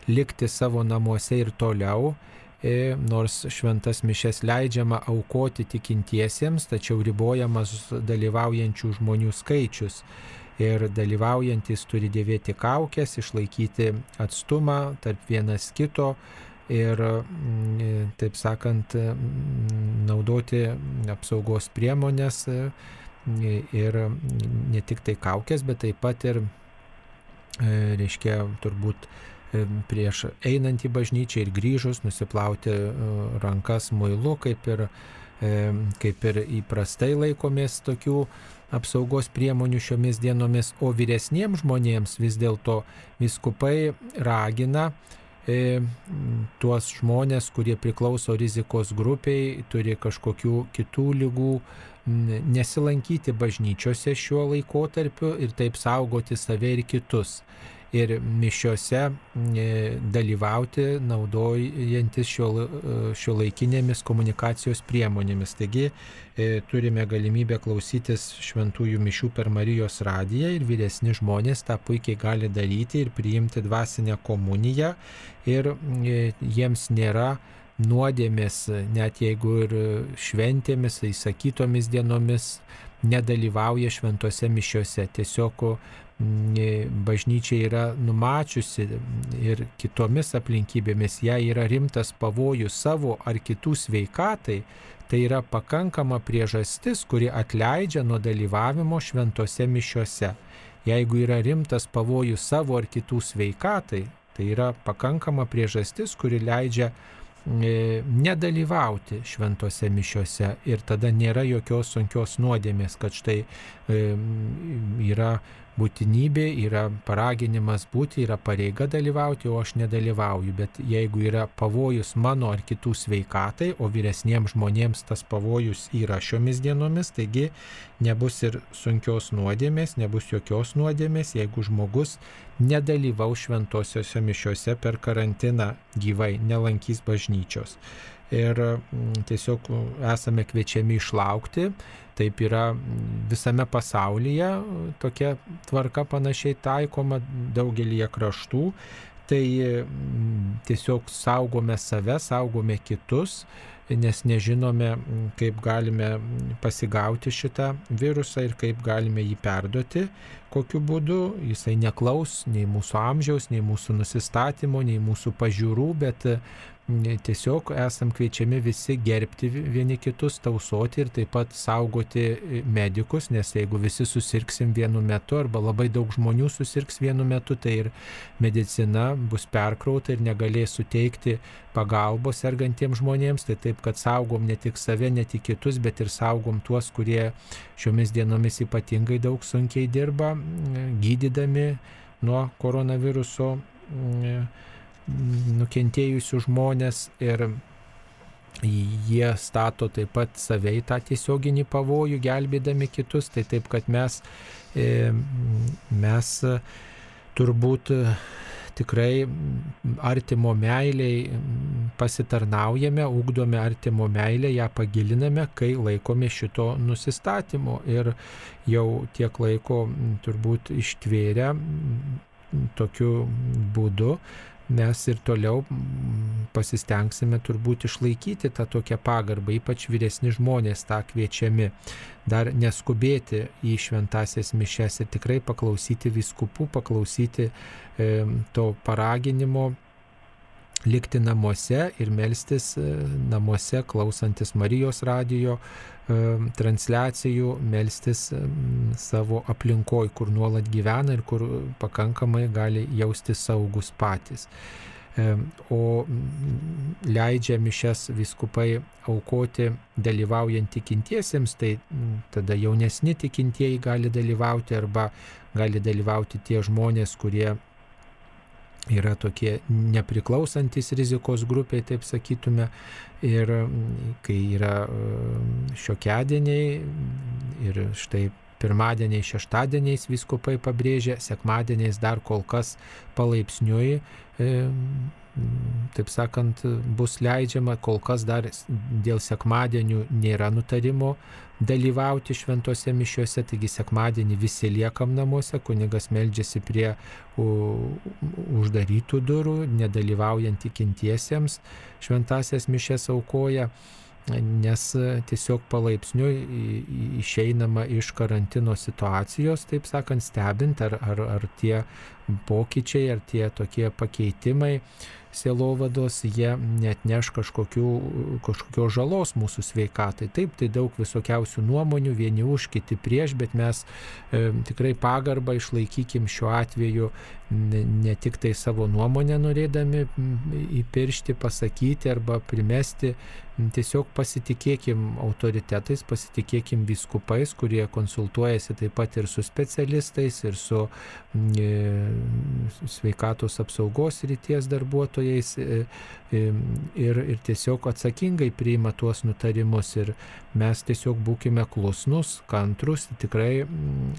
likti savo namuose ir toliau, E, nors šventas mišes leidžiama aukoti tikintiesiems, tačiau ribojamas dalyvaujančių žmonių skaičius. Ir dalyvaujantis turi dėvėti kaukės, išlaikyti atstumą tarp vienas kito ir, mm, taip sakant, mm, naudoti apsaugos priemonės ir ne tik tai kaukės, bet taip pat ir, e, reiškia, turbūt prieš einant į bažnyčią ir grįžus nusiplauti e, rankas muilu, kaip ir, kaip ir įprastai laikomės tokių apsaugos priemonių šiomis dienomis, o vyresniems žmonėms vis dėlto viskupai ragina e, tuos žmonės, kurie priklauso rizikos grupiai, turi kažkokių kitų lygų, nesilankyti bažnyčiose šiuo laikotarpiu ir taip saugoti save ir kitus ir mišiose e, dalyvauti naudojantis šio, e, šio laikinėmis komunikacijos priemonėmis. Taigi e, turime galimybę klausytis šventųjų mišių per Marijos radiją ir vyresni žmonės tą puikiai gali daryti ir priimti dvasinę komuniją ir jiems nėra nuodėmės, net jeigu ir šventėmis, įsakytomis dienomis nedalyvauja šventose mišiuose. Tiesiog bažnyčia yra numačiusi ir kitomis aplinkybėmis, jei yra rimtas pavojus savo ar kitų sveikatai, tai yra pakankama priežastis, kuri atleidžia nuo dalyvavimo šventose mišiuose. Jeigu yra rimtas pavojus savo ar kitų sveikatai, tai yra pakankama priežastis, kuri leidžia E, nedalyvauti šventose mišiuose ir tada nėra jokios sunkios nuodėmės, kad štai e, yra būtinybė, yra paraginimas būti, yra pareiga dalyvauti, o aš nedalyvauju. Bet jeigu yra pavojus mano ar kitų sveikatai, o vyresniems žmonėms tas pavojus yra šiomis dienomis, taigi nebus ir sunkios nuodėmės, nebus jokios nuodėmės, jeigu žmogus nedalyvau šventosiuose mišiuose per karantiną gyvai, nelankys bažnyčios. Ir tiesiog esame kviečiami išlaukti. Taip yra visame pasaulyje, tokia tvarka panašiai taikoma daugelį kraštų. Tai tiesiog saugome save, saugome kitus nes nežinome, kaip galime pasigauti šitą virusą ir kaip galime jį perduoti, kokiu būdu. Jisai neklaus nei mūsų amžiaus, nei mūsų nusistatymo, nei mūsų pažiūrų, bet tiesiog esam kviečiami visi gerbti vieni kitus, tausoti ir taip pat saugoti medikus, nes jeigu visi susirksim vienu metu arba labai daug žmonių susirks vienu metu, tai ir medicina bus perkrauta ir negalės suteikti pagalbos sergantiems žmonėms, tai taip, kad saugom ne tik save, ne tik kitus, bet ir saugom tuos, kurie šiomis dienomis ypatingai daug sunkiai dirba, gydydami nuo koronaviruso nukentėjusių žmonės ir jie stato taip pat save į tą tiesioginį pavojų, gelbėdami kitus. Tai taip, kad mes, e, mes turbūt tikrai artimo meiliai pasitarnaujame, ugdome artimo meilę, ją pagiliname, kai laikome šito nusistatymo. Ir jau tiek laiko turbūt ištvėrę tokiu būdu mes ir toliau pasistengsime turbūt išlaikyti tą tokią pagarbą, ypač vyresni žmonės tą kviečiami, dar neskubėti į šventasias mišes ir tikrai paklausyti viskupų, paklausyti e, to paraginimo likti namuose ir melstis e, namuose, klausantis Marijos radijo e, transliacijų, melstis e, savo aplinkoj, kur nuolat gyvena ir kur pakankamai gali jausti saugus patys. O leidžia mišes viskupai aukoti dalyvaujant tikintiesiems, tai tada jaunesni tikintieji gali dalyvauti arba gali dalyvauti tie žmonės, kurie yra tokie nepriklausantis rizikos grupiai, taip sakytume, ir mm, kai yra mm, šiokiadieniai ir štai pirmadieniais, šeštadieniais viskupai pabrėžia, sekmadieniais dar kol kas palaipsniui taip sakant, bus leidžiama, kol kas dar dėl sekmadienių nėra nutarimo dalyvauti šventose mišiuose, taigi sekmadienį visi liekam namuose, kunigas meldžiasi prie uždarytų durų, nedalyvaujant tikintiesiems, šventasias mišes aukoja nes tiesiog palaipsniui išeinama iš karantino situacijos, taip sakant, stebint, ar, ar, ar tie pokyčiai, ar tie tokie pakeitimai sielovados, jie net neš kažkokios žalos mūsų sveikatai. Taip, tai daug visokiausių nuomonių, vieni už, kiti prieš, bet mes e, tikrai pagarbą išlaikykim šiuo atveju ne, ne tik tai savo nuomonę norėdami įpiršti, pasakyti arba primesti, tiesiog pasitikėkim autoritetais, pasitikėkim viskupais, kurie konsultuojasi taip pat ir su specialistais, ir su e, sveikatos apsaugos ryties darbuotojais e, e, ir, ir tiesiog atsakingai priima tuos nutarimus. Ir mes tiesiog būkime klusnus, kantrus, tikrai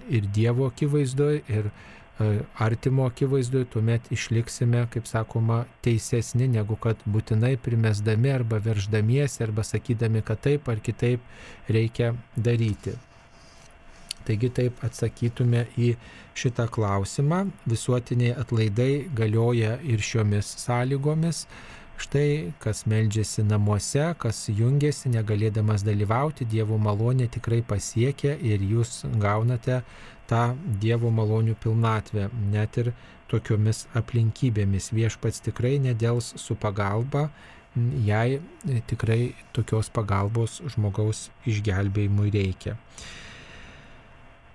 ir Dievo akivaizdoje, ir artimo akivaizdoje, tuomet išliksime, kaip sakoma, teisesni, negu kad būtinai primesdami arba verždamiesi arba sakydami, kad taip ar kitaip reikia daryti. Taigi taip atsakytume į šitą klausimą. Visuotiniai atlaidai galioja ir šiomis sąlygomis. Štai, kas meldžiasi namuose, kas jungiasi, negalėdamas dalyvauti, Dievo malonė tikrai pasiekia ir jūs gaunate tą Dievo malonių pilnatvę, net ir tokiomis aplinkybėmis. Viešpats tikrai nedėls su pagalba, jei tikrai tokios pagalbos žmogaus išgelbėjimui reikia.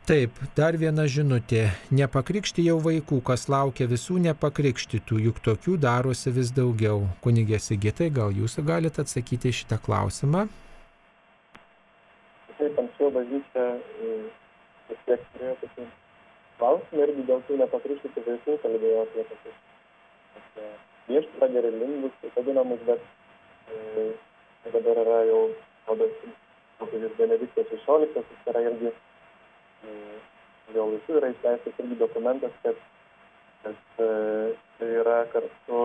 Taip, dar viena žinutė. Nepakrikšti jau vaikų, kas laukia visų nepakrikštytų, juk tokių darosi vis daugiau. Kunigė Sigitai, gal jūs galite atsakyti šitą klausimą? Taip, anksčiau bažnyčia vis tiek turėjo tokį klausimą irgi dėl tų nepakrikštytų vaikų kalbėjo apie tokius viešpą gerilingus, taip vadinamus, bet e, dabar yra jau, popiežius Benediktas XVI, jis yra irgi jo laiku yra išleistas irgi dokumentas, kad, kad e, tai yra kartu,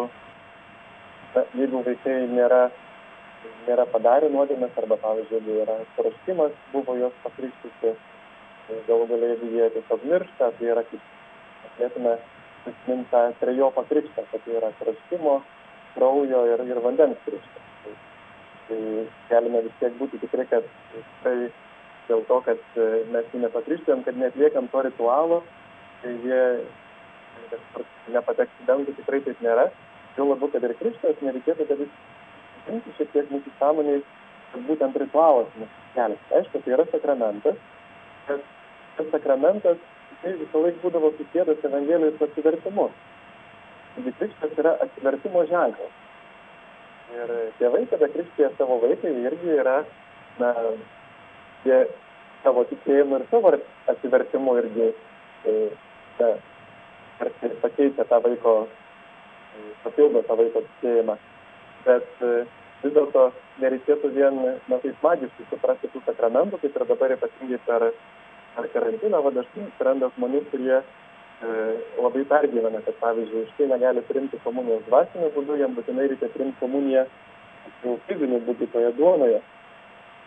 na, jeigu vaikai nėra nėra padarę nuodėmės arba, pavyzdžiui, jeigu yra pareiškimas, buvo jos pakrikštyti, tai galų galia, jeigu jie tiesiog miršta, tai yra kaip, galėtume prisiminti tą trejopą krikštą, kad tai yra pareiškimo, kraujo ir, ir vandens krikštas. Tai, tai galime vis tiek būti tikrai, kad tai dėl to, kad e, mes jų nepakrikštėm, kad netliekam to ritualo, tai jie nepateks į dangų, tikrai taip nėra. Jau labiau, kad ir krikštas, nereikėtų, kad jis šiek tiek mūsų sąmoniai, kad būtent ritualas mūsų kelias. Aišku, tai yra sakramentas, bet tas sakramentas tai visą laiką būdavo susijęs Evangelijos su atsivertimu. Krikštas yra atsivertimo ženklas. Ir tėvai, kada krikštėje savo vaikai, irgi yra, na, jie savo tikėjimu ir savo atsivertimu irgi, e, na, pakeičia tą vaiko, e, papildo tą vaiko tikėjimą bet e, vis dėlto nereikėtų vien na, taip magiškai suprasti tų sakramentų, kaip ir dabar ypatingai per, per karantiną, va dažnai atsiranda žmonių, kurie e, labai pergyvena, kad pavyzdžiui, štai negali priimti komunijos dvasiniu būdu, jam būtinai reikia priimti komuniją jau fiziniu būdu toje duonoje.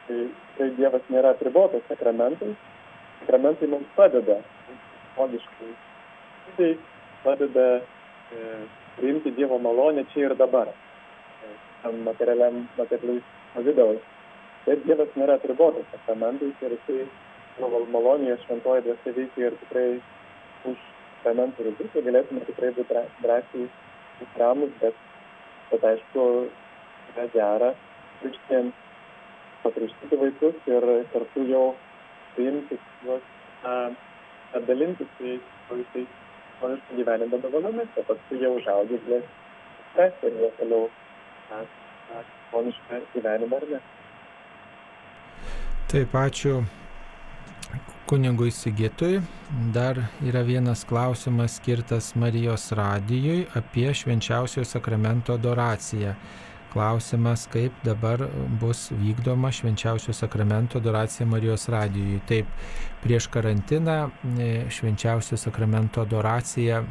Tai, tai Dievas nėra apribotas sakramentais, sakramentai mums padeda, logiškai, tai padeda e, priimti Dievo malonę čia ir dabar materialiam, materialiais pavidalais. Bet Dievas nėra atribotas sakramentais ir jisai savo malonėje šventoji dvasia veikia ir tikrai už sakramentų ribų, tai galėtume tikrai būti drąsiai ramus, bet, bet aišku, yra gera krikštiems pakrikštyti vaikus ir kartu jau priimti juos, dalintis su jais žmoniškų gyvenimo dovanomis, o paskui jau užaugę galės spręsti ir jie toliau žmonišką gyvenimą ar ne. Taip, ačiū kunigui Sigitui. Dar yra vienas klausimas skirtas Marijos radijui apie švenčiausio sakramento adoraciją. Klausimas, kaip dabar bus vykdoma švenčiausio sakramento adoracija Marijos radijui. Taip, prieš karantiną e, švenčiausio sakramento adoracija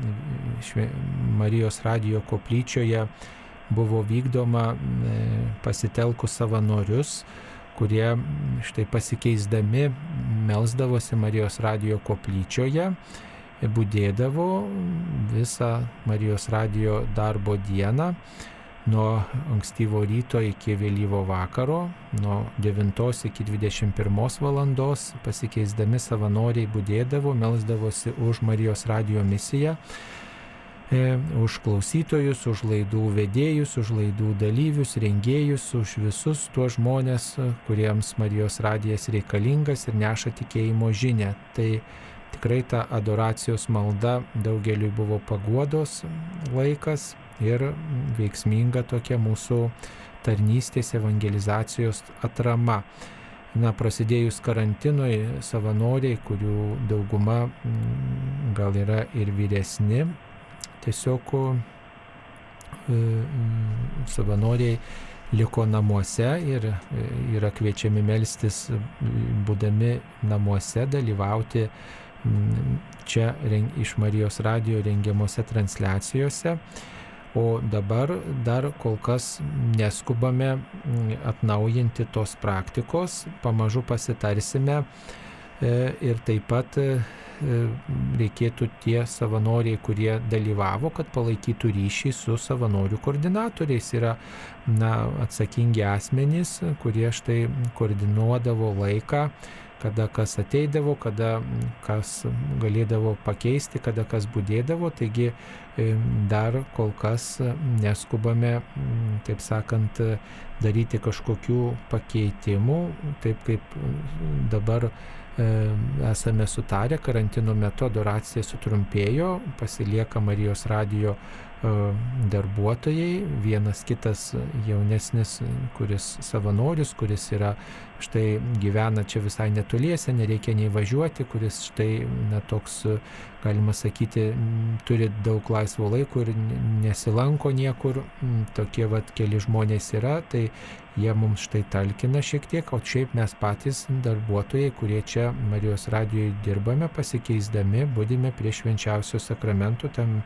Marijos radijo koplyčioje buvo vykdoma pasitelkus savanorius, kurie štai pasikeisdami melzdavosi Marijos radijo koplyčioje, būdėdavo visą Marijos radijo darbo dieną nuo ankstyvo ryto iki vėlyvo vakaro, nuo 9 iki 21 valandos pasikeisdami savanoriai būdėdavo, melzdavosi už Marijos radijo misiją E, už klausytojus, už laidų vedėjus, už laidų dalyvius, rengėjus, už visus tuos žmonės, kuriems Marijos radijas reikalingas ir neša tikėjimo žinę. Tai tikrai ta adoracijos malda daugeliui buvo paguodos laikas ir veiksminga tokia mūsų tarnystės evangelizacijos atrama. Na, prasidėjus karantinui, savanoriai, kurių dauguma gal yra ir vyresni, tiesiog e, savanoriai liko namuose ir e, yra kviečiami melstis, būdami namuose, dalyvauti čia iš Marijos radio rengiamuose transliacijose. O dabar dar kol kas neskubame atnaujinti tos praktikos, pamažu pasitarsime ir taip pat E, reikėtų tie savanoriai, kurie dalyvavo, kad palaikytų ryšį su savanorių koordinatoriais. Yra na, atsakingi asmenys, kurie štai koordinuodavo laiką kada kas ateidavo, kada kas galėdavo pakeisti, kada kas būdėdavo. Taigi e, dar kol kas neskubame, taip sakant, daryti kažkokių pakeitimų, taip kaip dabar E, esame sutarę, karantino metu adoracija sutrumpėjo, pasilieka Marijos radijo e, darbuotojai, vienas kitas jaunesnis, kuris savanorius, kuris yra štai gyvena čia visai netoliese, nereikia nei važiuoti, kuris štai na, toks, galima sakyti, turi daug laisvo laiko ir nesilanko niekur, tokie vat keli žmonės yra, tai jie mums štai talkina šiek tiek, o šiaip mes patys darbuotojai, kurie čia Marijos radijoje dirbame, pasikeisdami, būdime prie švenčiausio sakramento tam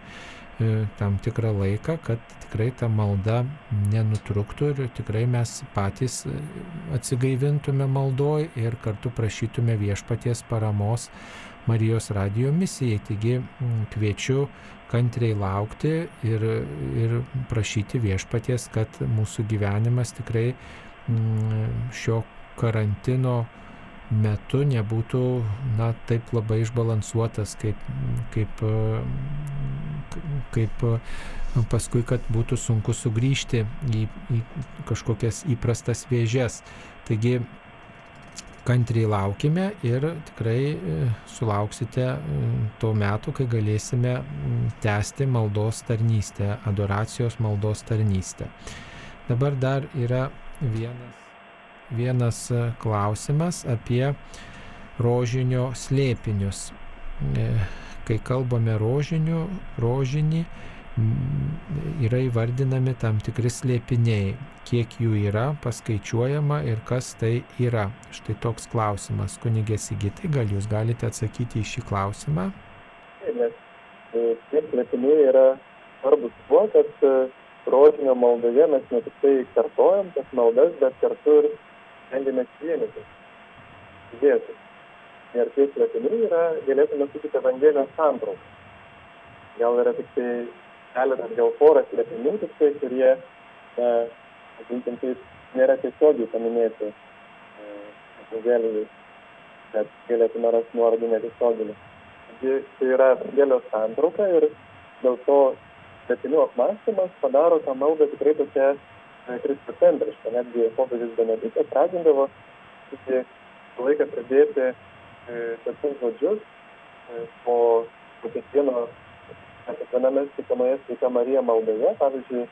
tam tikrą laiką, kad tikrai ta malda nenutruktų ir tikrai mes patys e, atsigaivintume maldoj ir kartu prašytume viešpaties paramos Marijos radio misijai. Taigi kviečiu kantriai laukti ir, ir prašyti viešpaties, kad mūsų gyvenimas tikrai šio karantino metu nebūtų na, taip labai išbalansuotas, kaip, kaip, kaip paskui, kad būtų sunku sugrįžti į, į kažkokias įprastas vėžės. Taigi kantriai laukime ir tikrai e, sulauksite e, to metu, kai galėsime tęsti maldos tarnystę, adoracijos maldos tarnystę. Dabar dar yra vienas vienas e, klausimas apie rožinio slėpinius. E, kai kalbame rožinių, rožinį, yra įvardinami tam tikri slėpiniai. Kiek jų yra, paskaičiuojama ir kas tai yra. Štai toks klausimas. Kunigė Sigitai, gal jūs galite atsakyti į šį klausimą? Nes e, tie slėpiniai yra svarbus tuo, kad rožinio maldoje mes ne tik tai kartojam tas maldas, bet kartu ir stengiamės vienytis, judėti. Ir tie slėpiniai yra, galėtume sakyti, Evangelijos santrauka. Gal yra tik tai keletas, gal porą slėpinių, tik tai, kurie, na, vadinkim taip, nėra tiesiogiai paminėti e, Evangelijai, bet galėtume rasti nuorodų netiesioginį. Tai yra Evangelijos santrauka ir dėl to slėpinių apmąstymas padaro tą maldą tikrai tokia kristocentriška. Netgi popiežius Benediktas ragindavo laiką pradėti tokius žodžius po, po kiekvieno, kiekviename skaitomoje sveika Marija maldoje, pavyzdžiui,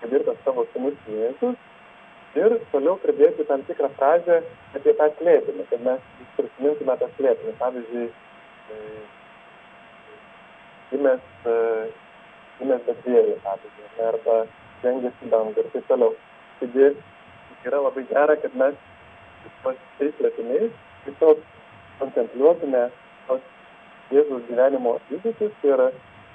kad ir tas savo sunus Jėzus, ir toliau pridėti tam tikrą frazę apie tą slėpinį, kad mes prisimintume tą slėpinį. Pavyzdžiui, gimęs, gimęs Betlėjuje, pavyzdžiui, arba stengiasi dangų ir taip toliau. Taigi yra labai gera, kad mes tais slėpiniais tiesiog kontempliuotume tos Jėzus gyvenimo įvykius ir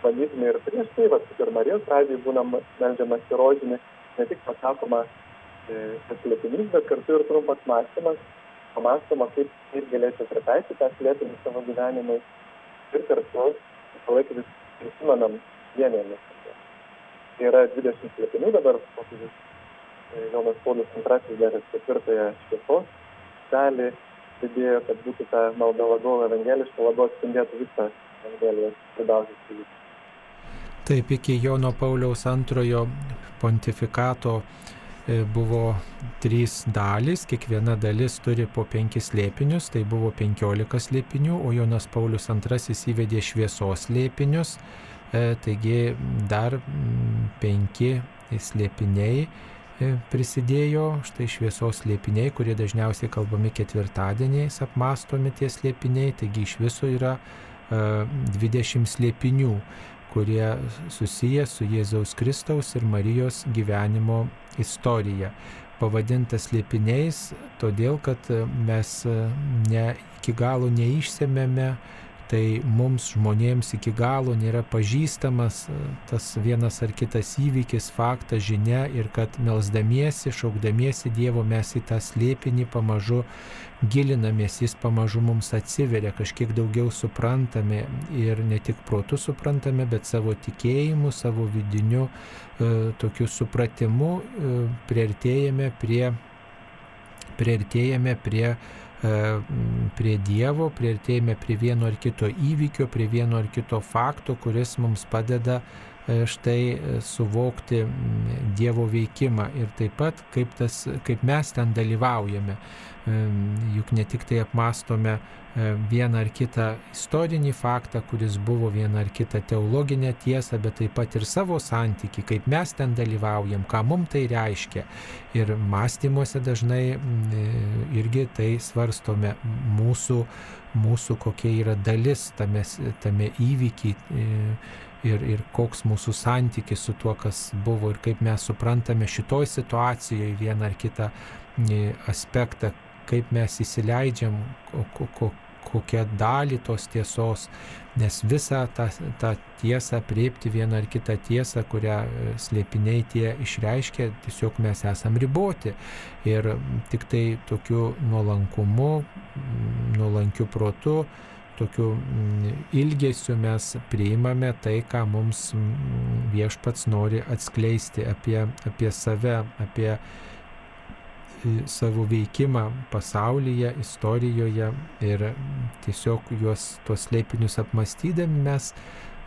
bandytume ir prieš tai, va, kaip ir Marijos pradžiai būna melžiamas į rožinį, ne tik pasakoma e, slėpinys, bet kartu ir trumpas mąstymas, pamastoma, kaip, kaip galėčiau pritaikyti tą slėpinį savo gyvenimui ir kartu visą laiką vis prisimenam vienėmis yra 20 slėpinių dabar popiežius e, Jonas Paulius II dar ketvirtąją šviesos dalį pridėjo, kad būtų ta malda labiau evangeliška, labiau atspindėtų visą Evangelijos svarbiausius įvykius. Taip, iki Jono Pauliaus antrojo pontifikato e, buvo trys dalys, kiekviena dalis turi po penkis slėpinius, tai buvo penkiolika slėpinių, o Jonas Paulius II įvedė šviesos slėpinius E, taigi dar penki slėpiniai prisidėjo, štai šviesos slėpiniai, kurie dažniausiai kalbami ketvirtadieniais, apmastomi tie slėpiniai, taigi iš viso yra 20 e, slėpinių, kurie susiję su Jėzaus Kristaus ir Marijos gyvenimo istorija. Pavadintas slėpiniais, todėl kad mes ne iki galo neišsemėme tai mums žmonėms iki galo nėra pažįstamas e, tas vienas ar kitas įvykis, faktas, žinia ir kad melzdamiesi, šaukdamiesi Dievo mes į tą slėpinį pamažu gilinamės, jis pamažu mums atsiveria, kažkiek daugiau suprantame ir ne tik protų suprantame, bet savo tikėjimu, savo vidiniu e, tokiu supratimu e, priartėjame prie, priartėjame prie prie Dievo, prieartėjame prie vieno ar kito įvykio, prie vieno ar kito fakto, kuris mums padeda e, štai e, suvokti Dievo veikimą ir taip pat kaip, tas, kaip mes ten dalyvaujame. Juk ne tik tai apmastome E, vieną ar kitą istorinį faktą, kuris buvo vieną ar kitą teologinę tiesą, bet taip pat ir savo santyki, kaip mes ten dalyvaujam, ką mums tai reiškia. Ir mąstymuose dažnai e, irgi tai svarstome mūsų, mūsų kokia yra dalis tame, tame įvykiai e, ir, ir koks mūsų santykis su tuo, kas buvo ir kaip mes suprantame šitoj situacijoje vieną ar kitą aspektą, kaip mes įsileidžiam, ko, ko, kokią dalį tos tiesos, nes visą tą, tą tiesą priepti vieną ar kitą tiesą, kurią e, slėpiniai tie išreiškia, tiesiog mes esam riboti. Ir tik tai tokiu nuolankumu, nuolankiu protu, tokiu ilgesiu mes priimame tai, ką mums viešpats nori atskleisti apie, apie save, apie savo veikimą pasaulyje, istorijoje ir tiesiog juos tuos slėpinius apmastydami mes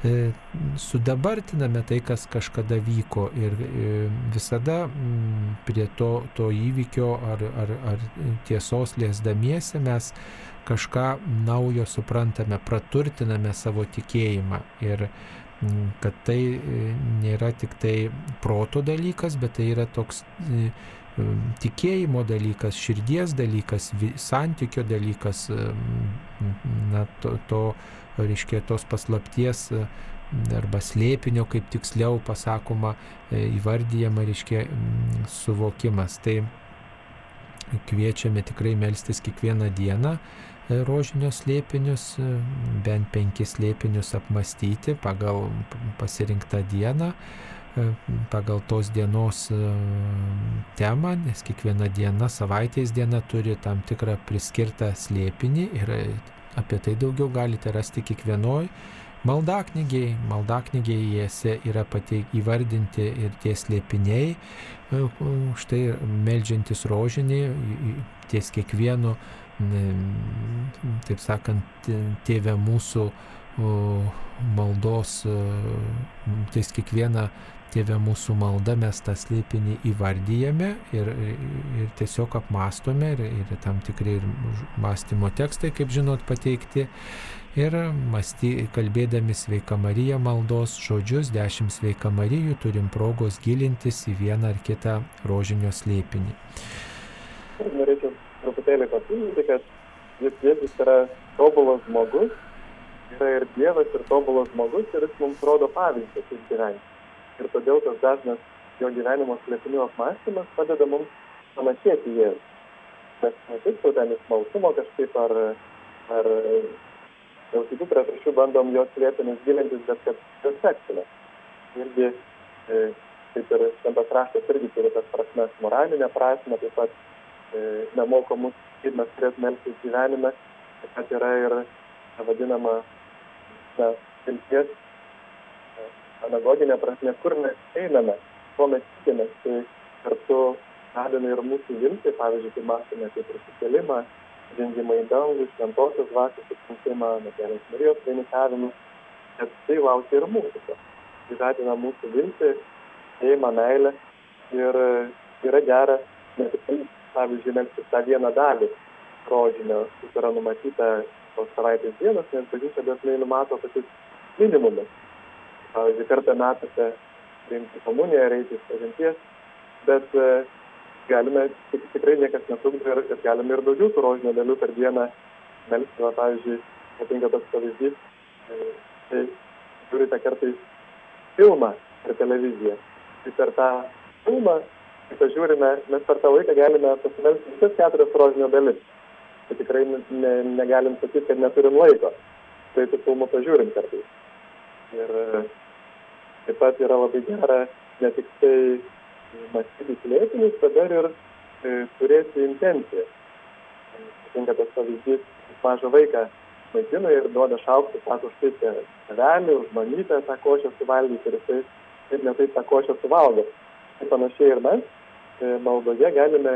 e, sudabartiname tai, kas kažkada vyko ir e, visada prie to, to įvykio ar, ar, ar tiesos liesdamiesi mes kažką naujo suprantame, praturtiname savo tikėjimą ir kad tai e, nėra tik tai proto dalykas, bet tai yra toks tikėjimo dalykas, širdies dalykas, santykio dalykas, na, to, to reiškia, tos paslapties arba slėpinio, kaip tiksliau pasakoma, e, įvardyjama, reiškia, suvokimas. Tai kviečiame tikrai melstis kiekvieną dieną e, rožinio slėpinius, e, bent penkis slėpinius apmastyti pagal pasirinktą dieną pagal tos dienos e, temą, nes kiekviena diena, savaitės diena turi tam tikrą priskirtą slėpinį ir apie tai daugiau galite rasti kiekvienoj maldaknygiai. Maldaknygiai jėse yra pateik įvardinti ir tie slėpiniai, e, štai melžiantis rožinį ties kiekvienu, taip sakant, tėvė mūsų maldos, e, ties kiekvieną Tėve mūsų malda mes tą slėpinį įvardyjame ir, ir tiesiog apmastome ir, ir tam tikrai ir mąstymo tekstai, kaip žinot, pateikti. Ir masty, kalbėdami sveika Marija maldos žodžius, dešimt sveika Marijų, turim progos gilintis į vieną ar kitą rožinio slėpinį. Norėčiau truputėlį papildyti, kad jis Jėzus yra tobulas žmogus, yra ir Dievas, ir tobulas žmogus, ir jis mums rodo pavyzdį, kaip gyventi ir todėl tas dažnas jo gyvenimo slėpinių apmąstymas padeda mums panašėti į Jėzų. Mes ne tik to ten iš malsumo kažkaip ar, ar dėl kitų priežasčių bandom jos slėpinius gilintis, bet kad juos seksime. Irgi, e, kaip ir šventas raštas, irgi turi tas prasmes moralinę prasme, taip pat e, nemoko mus, kaip mes turėtume elgtis gyvenime, taip pat yra ir vadinama na, vilties pedagoginė prasme, kur mes einame, ko mes tikimės, tai kartu žadina ir mūsų viltį, pavyzdžiui, kai mąstome apie prisikelimą, žengimą į dangų, šventosios dvasios atsiuntimą, mergelės Marijos vainikavimą, kad tai laukia ir mūsų. Tai žadina mūsų viltį, šeimą, meilę ir yra gera ne tik tai, pavyzdžiui, melstis tą vieną dalį rožinio, kaip yra numatyta tos savaitės dienos, nes bažnyčia dažnai numato tokius minimumus pavyzdžiui, kartą metuose priimti komuniją, eiti iš pažinties, bet e, galime, tik, tikrai niekas netrukdo ir, ir galime ir daugiau tų rožinio dalių per dieną melsti, pavyzdžiui, patinka toks pavyzdys, e, tai žiūrite kartais filmą per televiziją. Tai per tą filmą, kai pažiūrime, mes per tą laiką galime pasimelsti visas keturias rožinio dalis. Tai tikrai ne, negalim sakyti, kad neturim laiko. Tai tų filmų pažiūrim kartais. Ir Taip pat yra labai gera ne tik tai mąstyti slėpinius, bet dar ir e, turėti intenciją. Patinka tas pavyzdys, mažą vaiką maitina ir duoda šaukštą, sako, štai čia tevelį, už mamytę tą košę suvalgyti ir jisai taip netai tą košę suvalgo. Tai panašiai ir mes e, maldoje galime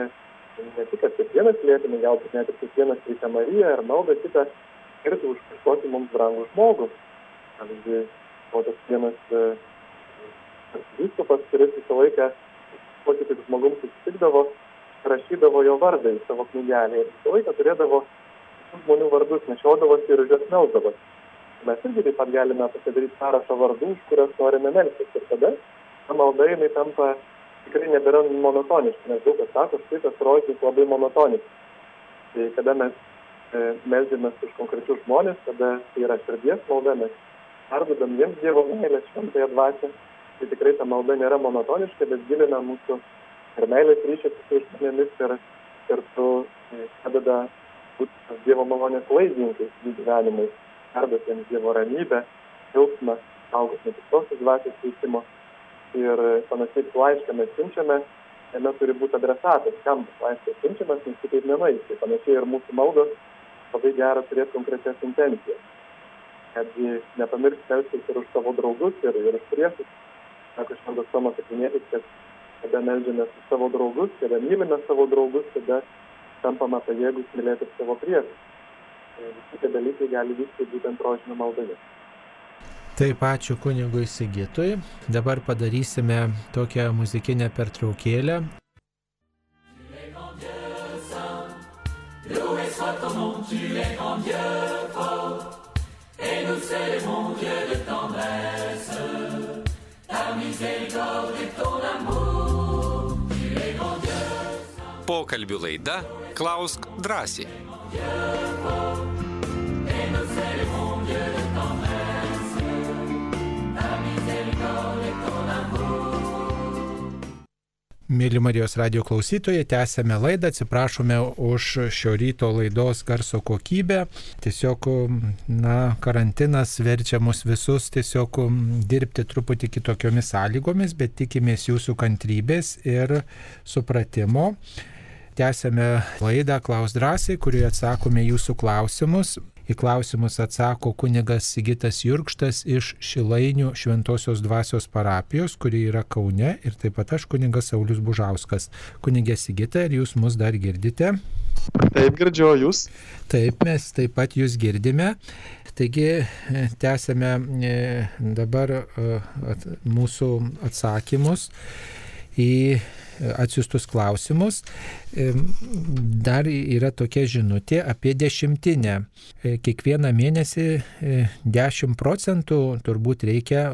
ne tik, kad kiekvienas slėpinį, galbūt net ir kiekvienas reikia Mariją ar maldą kitą skirti už kažkokį mums brangų žmogų. Pavyzdžiui, buvo toks vienas e, vyskupas, kuris visą laiką kokį tik žmogum susitikdavo, rašydavo jo vardą į savo knygelę ir visą laiką turėdavo žmonių vardus, nešiodavosi ir už juos melsdavosi. Mes irgi taip pat galime pasidaryti sąrašą vardų, už kurias norime melstis. Ir tada ta malda jinai tampa tikrai nebėra monotoniška, nes daug kas sako, štai tas rožys labai monotoniškas. Tai kada mes e, meldžiamės už konkrečius žmonės, tada tai yra širdies malda, mes perdodam jiems Dievo meilę šventąją dvasią tai tikrai ta malda nėra monotoniška, bet gilina mūsų ir meilės ryšį su žmonėmis ir kartu e, padeda būti Dievo malonės laidininkais jų gyvenimais, perduotiems Dievo ramybę, džiaugsmą, saugot nuo piktosios dvasios veikimo. Ir panašiai laišką mes siunčiame, jame turi būti adresatas, kam tas laiškas siunčiamas, nes kitaip nenueis. Tai panašiai ir mūsų maldos labai gera turėti konkrečias intencijas. Kad nepamiršti elgtis ir už savo draugus, ir, ir už priešus. Sako šventas Tomas Akvinėtis, kad kada melžiamės savo draugus, kada mylime savo draugus, tada tampame pajėgus mylėti savo priešus. Visi tie dalykai gali vykti būtent rožinio maldoje. Taip, ačiū kunigui Sigitui. Dabar padarysime tokią muzikinę pertraukėlę. Loué soit ton nom, tu es grand Dieu miséricorde ton amour. Pokalbių laida Klausk drąsiai. Mėly Marijos radio klausytojai, tęsėme laidą, atsiprašome už šio ryto laidos garso kokybę. Tiesiog, na, karantinas verčia mus visus tiesiog dirbti truputį kitokiomis sąlygomis, bet tikimės jūsų kantrybės ir supratimo. Tęsėme laidą Klaus drąsiai, kurioje atsakome jūsų klausimus. Į klausimus atsako kunigas Sigitas Jurkštas iš Šilainių Šventojios dvasios parapijos, kuri yra Kaune, ir taip pat aš kunigas Saulis Bužauskas. Kunigė Sigita, ar jūs mus dar girdite? Taip, girdžiu jūs. Taip, mes taip pat jūs girdime. Taigi, e, tęsėme e, dabar e, mūsų atsakymus į atsiustus klausimus. Dar yra tokia žinutė apie dešimtinę. E, kiekvieną mėnesį 10 e, procentų turbūt reikia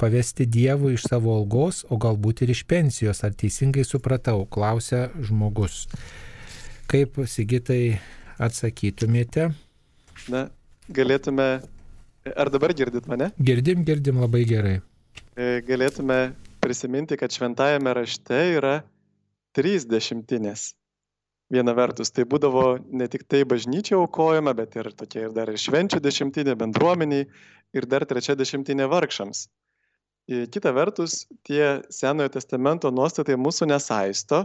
pavesti Dievui iš savo algos, o galbūt ir iš pensijos. Ar teisingai supratau, klausia žmogus. Kaip Sigitai atsakytumėte? Na, galėtume. Ar dabar girdit mane? Girdim, girdim labai gerai. E, galėtume prisiminti, kad šventajame rašte yra trys dešimtinės. Viena vertus, tai būdavo ne tik tai bažnyčia aukojama, bet ir tokia ir dar ir švenčių dešimtinė bendruomeniai ir dar trečia dešimtinė vargšams. Ir kita vertus, tie Senojo testamento nuostatai mūsų nesaisto,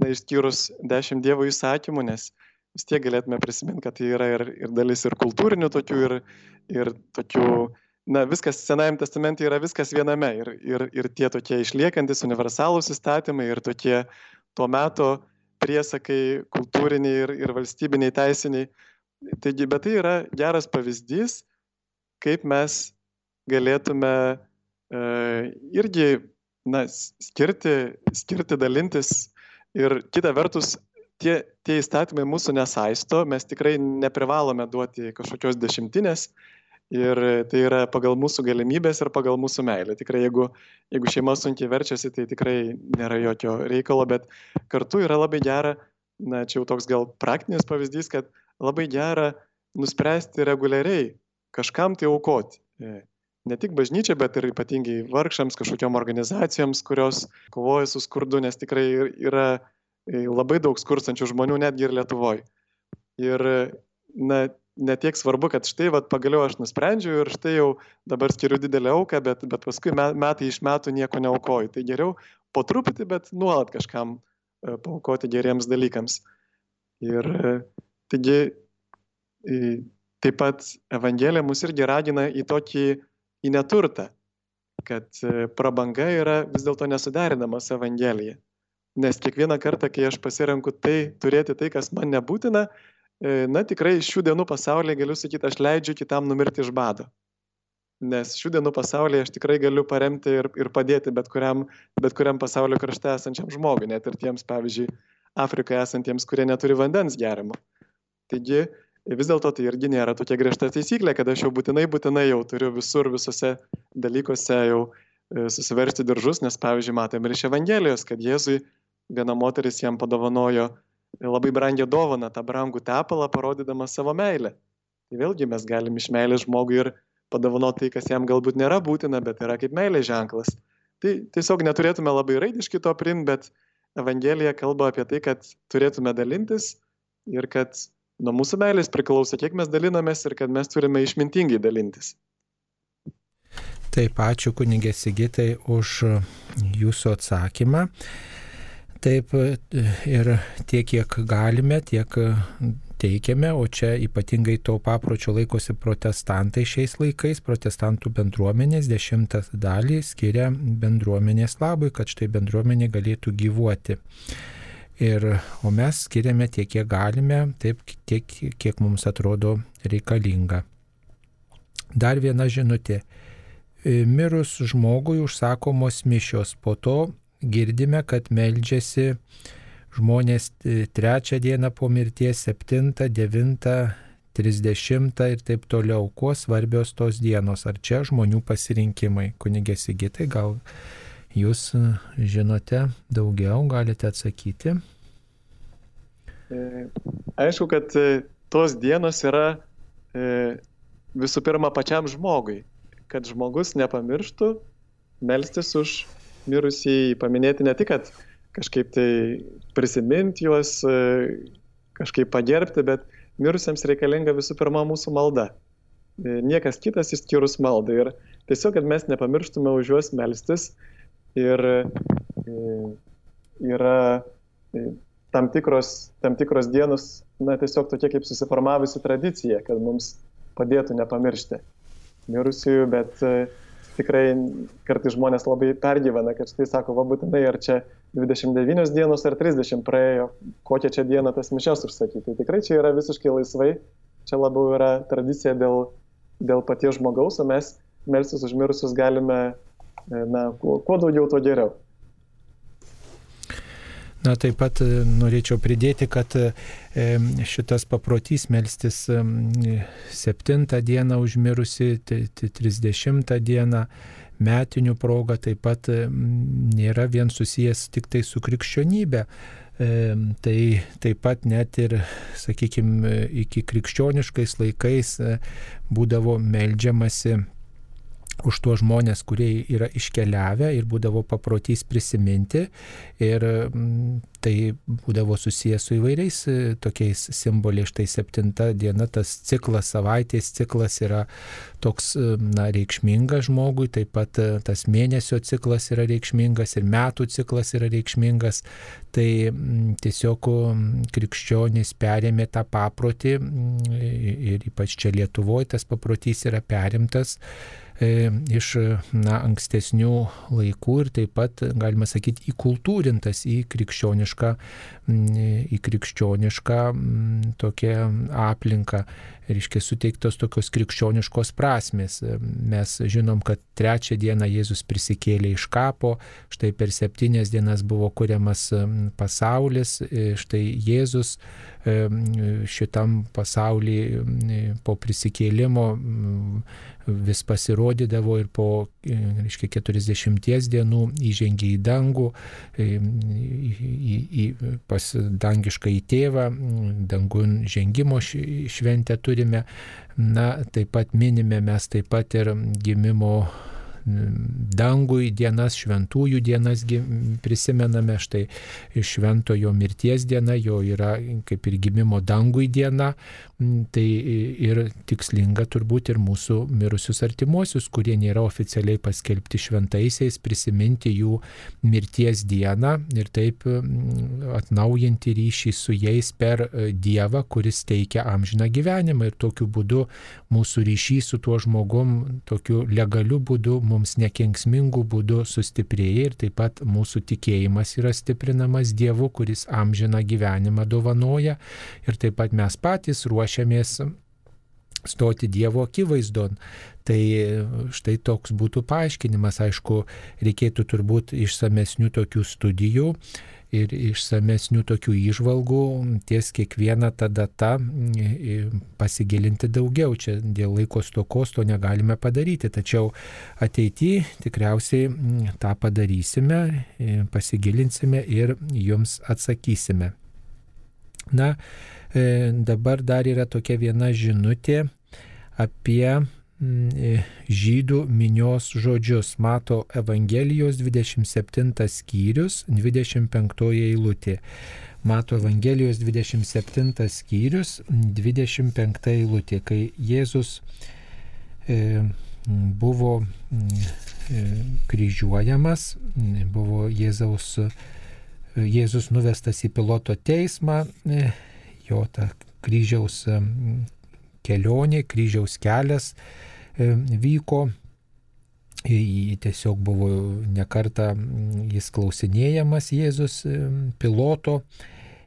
na, išskyrus dešimt Dievo įsakymų, nes vis tiek galėtume prisiminti, kad tai yra ir, ir dalis ir kultūrinių tokių, ir, ir tokių na, viskas Senajame testamente yra viskas viename. Ir, ir, ir tie tokie išliekantis universalūs įstatymai ir tokie tuo metu priesakai kultūriniai ir, ir valstybiniai teisiniai. Taigi, bet tai yra geras pavyzdys, kaip mes galėtume e, irgi na, skirti, skirti, dalintis. Ir kita vertus, tie, tie įstatymai mūsų nesaisto, mes tikrai neprivalome duoti kažkokios dešimtinės, Ir tai yra pagal mūsų galimybės ir pagal mūsų meilę. Tikrai, jeigu, jeigu šeima sunkiai verčiasi, tai tikrai nėra jokio reikalo, bet kartu yra labai gera, na, čia jau toks gal praktinis pavyzdys, kad labai gera nuspręsti reguliariai kažkam tai aukoti. E, ne tik bažnyčia, bet ir ypatingai vargšams, kažkokiam organizacijoms, kurios kovoja su skurdu, nes tikrai yra e, labai daug skurstančių žmonių netgi ir Lietuvoje. Ir na, ne tiek svarbu, kad štai vat, pagaliau aš nusprendžiau ir štai jau dabar skiriu didelę auką, bet, bet paskui metai iš metų nieko neaukoju. Tai geriau po truputį, bet nuolat kažkam e, paukoti geriems dalykams. Ir e, taigi taip pat Evangelija mus irgi ragina į tokį, į neturtą, kad e, prabanga yra vis dėlto nesuderinama su Evangelija. Nes kiekvieną kartą, kai aš pasirenku tai, turėti tai, kas man nebūtina, na tikrai šių dienų pasaulyje galiu sakyti, aš leidžiu kitam numirti iš bado. Nes šių dienų pasaulyje aš tikrai galiu paremti ir, ir padėti bet kuriam, bet kuriam pasaulio krašte esančiam žmogui, net ir tiems, pavyzdžiui, Afrikoje esantiems, kurie neturi vandens gerimo. Taigi vis dėlto tai irgi nėra tokia griežta taisyklė, kad aš jau būtinai, būtinai jau turiu visur, visose dalykuose jau e, susiversti diržus, nes, pavyzdžiui, matėme ir iš Evangelijos, kad Jėzui viena moteris jam padovanojo labai brangią dovaną, tą brangų tepalą, parodydama savo meilę. Tai vėlgi mes galim iš meilės žmogui ir padovanoti tai, kas jam galbūt nėra būtina, bet yra kaip meilės ženklas. Tai tiesiog neturėtume labai raidiškai to priimti, bet Evangelija kalba apie tai, kad turėtume dalintis ir kad nuo mūsų meilės priklauso, kiek mes dalinamės ir kad mes turime išmintingai dalintis. Taip, ačiū kunigė Sigitai už jūsų atsakymą. Taip ir tiek, kiek galime, tiek teikiame, o čia ypatingai to papročio laikosi protestantai šiais laikais, protestantų bendruomenės dešimtą dalį skiria bendruomenės labui, kad štai bendruomenė galėtų gyvuoti. Ir, o mes skiriame tiek, kiek galime, taip, tiek, kiek mums atrodo reikalinga. Dar viena žinutė. Mirus žmogui užsakomos mišios, po to girdime, kad meldžiasi žmonės e, trečią dieną po mirties, septintą, devintą, trisdešimtą ir taip toliau. Kuo svarbios tos dienos? Ar čia žmonių pasirinkimai? Kunigė Sigitai, gal jūs e, žinote daugiau, galite atsakyti? E, aišku, kad tos dienos yra visų pirma pačiam žmogui, kad žmogus nepamirštų melstis už mirusį, paminėti ne tik, kad kažkaip tai prisiminti juos, e, kažkaip pagerbti, bet mirusiems reikalinga visų pirma mūsų malda. E, niekas kitas išskyrus maldą. Ir tiesiog, kad mes nepamirštume už juos melstis. Ir e, yra tam tikros, tam tikros dienos, na tiesiog tokia kaip susiformavusi tradicija, kad mums padėtų nepamiršti mirusiųjų, bet tikrai kartais žmonės labai pergyvena, kad štai sako, va būtinai ar čia 29 dienos ar 30 praėjo, kokią čia dieną tas mišes užsakyti. Tai tikrai čia yra visiškai laisvai, čia labiau yra tradicija dėl, dėl paties žmogaus, o mes melsis užmirusius galime, e, na, kuo, kuo daugiau, tuo geriau. Na taip pat e, norėčiau pridėti, kad e, šitas paprotys melstis 7 dieną užmirusi, 30 dieną metinių proga taip pat nėra vien susijęs tik tai su krikščionybė. Tai taip pat net ir, sakykime, iki krikščioniškais laikais e, būdavo melžiamasi už tuos žmonės, kurie yra iškeliavę ir būdavo paprotys prisiminti. Ir mm, tai būdavo susijęs su įvairiais e, tokiais simboliais. Štai septinta diena, tas ciklas, savaitės ciklas yra toks e, na, reikšmingas žmogui, taip pat e, tas mėnesio ciklas yra reikšmingas ir metų ciklas yra reikšmingas. Tai mm, tiesiog mm, krikščionys perėmė tą paprotį ir ypač čia Lietuvoje tas paprotys yra perimtas iš na, ankstesnių laikų ir taip pat, galima sakyti, įkultūrintas į krikščionišką, į krikščionišką tokią aplinką, reiškia suteiktos tokios krikščioniškos prasmės. Mes žinom, kad trečią dieną Jėzus prisikėlė iš kapo, štai per septynias dienas buvo kuriamas pasaulis, e, štai Jėzus šitam pasaulyje po prisikėlimo vis pasirodydavo ir po, reiškia, 40 dienų įžengė į dangų, į, į, pas dangišką į tėvą, dangun žengimo šventę turime. Na, taip pat minime mes taip pat ir gimimo dangui dienas, šventųjų dienas prisimename, štai šventojo mirties diena, jo yra kaip ir gimimo dangui diena, tai ir tikslinga turbūt ir mūsų mirusius artimuosius, kurie nėra oficialiai paskelbti šventaisiais, prisiminti jų mirties dieną ir taip atnaujinti ryšį su jais per e, Dievą, kuris teikia amžiną gyvenimą. Ir tokiu būdu mūsų ryšys su tuo žmogum, tokiu legaliu būdu mums nekenksmingų būdų sustiprėja ir taip pat mūsų tikėjimas yra stiprinamas Dievu, kuris amžiną gyvenimą dovanoja ir taip pat mes patys ruošiamės stoti Dievo akivaizdon. Tai štai toks būtų paaiškinimas. Aišku, reikėtų turbūt išsamesnių tokių studijų ir išsamesnių tokių išvalgų ties kiekviena ta data pasigilinti daugiau. Čia dėl laiko stokos to negalime padaryti, tačiau ateityje tikriausiai tą padarysime, pasigilinsime ir jums atsakysime. Na, e, dabar dar yra tokia viena žinutė apie žydų minios žodžius. Mato Evangelijos 27 skyrius, 25 eilutė. Mato Evangelijos 27 skyrius, 25 eilutė, kai Jėzus e, buvo e, kryžiuojamas, buvo Jėzaus, Jėzus nuvestas į piloto teismą, e, jo ta kryžiaus e, kelionė, kryžiaus kelias e, vyko Jį tiesiog buvo nekarta jis klausinėjamas Jėzus piloto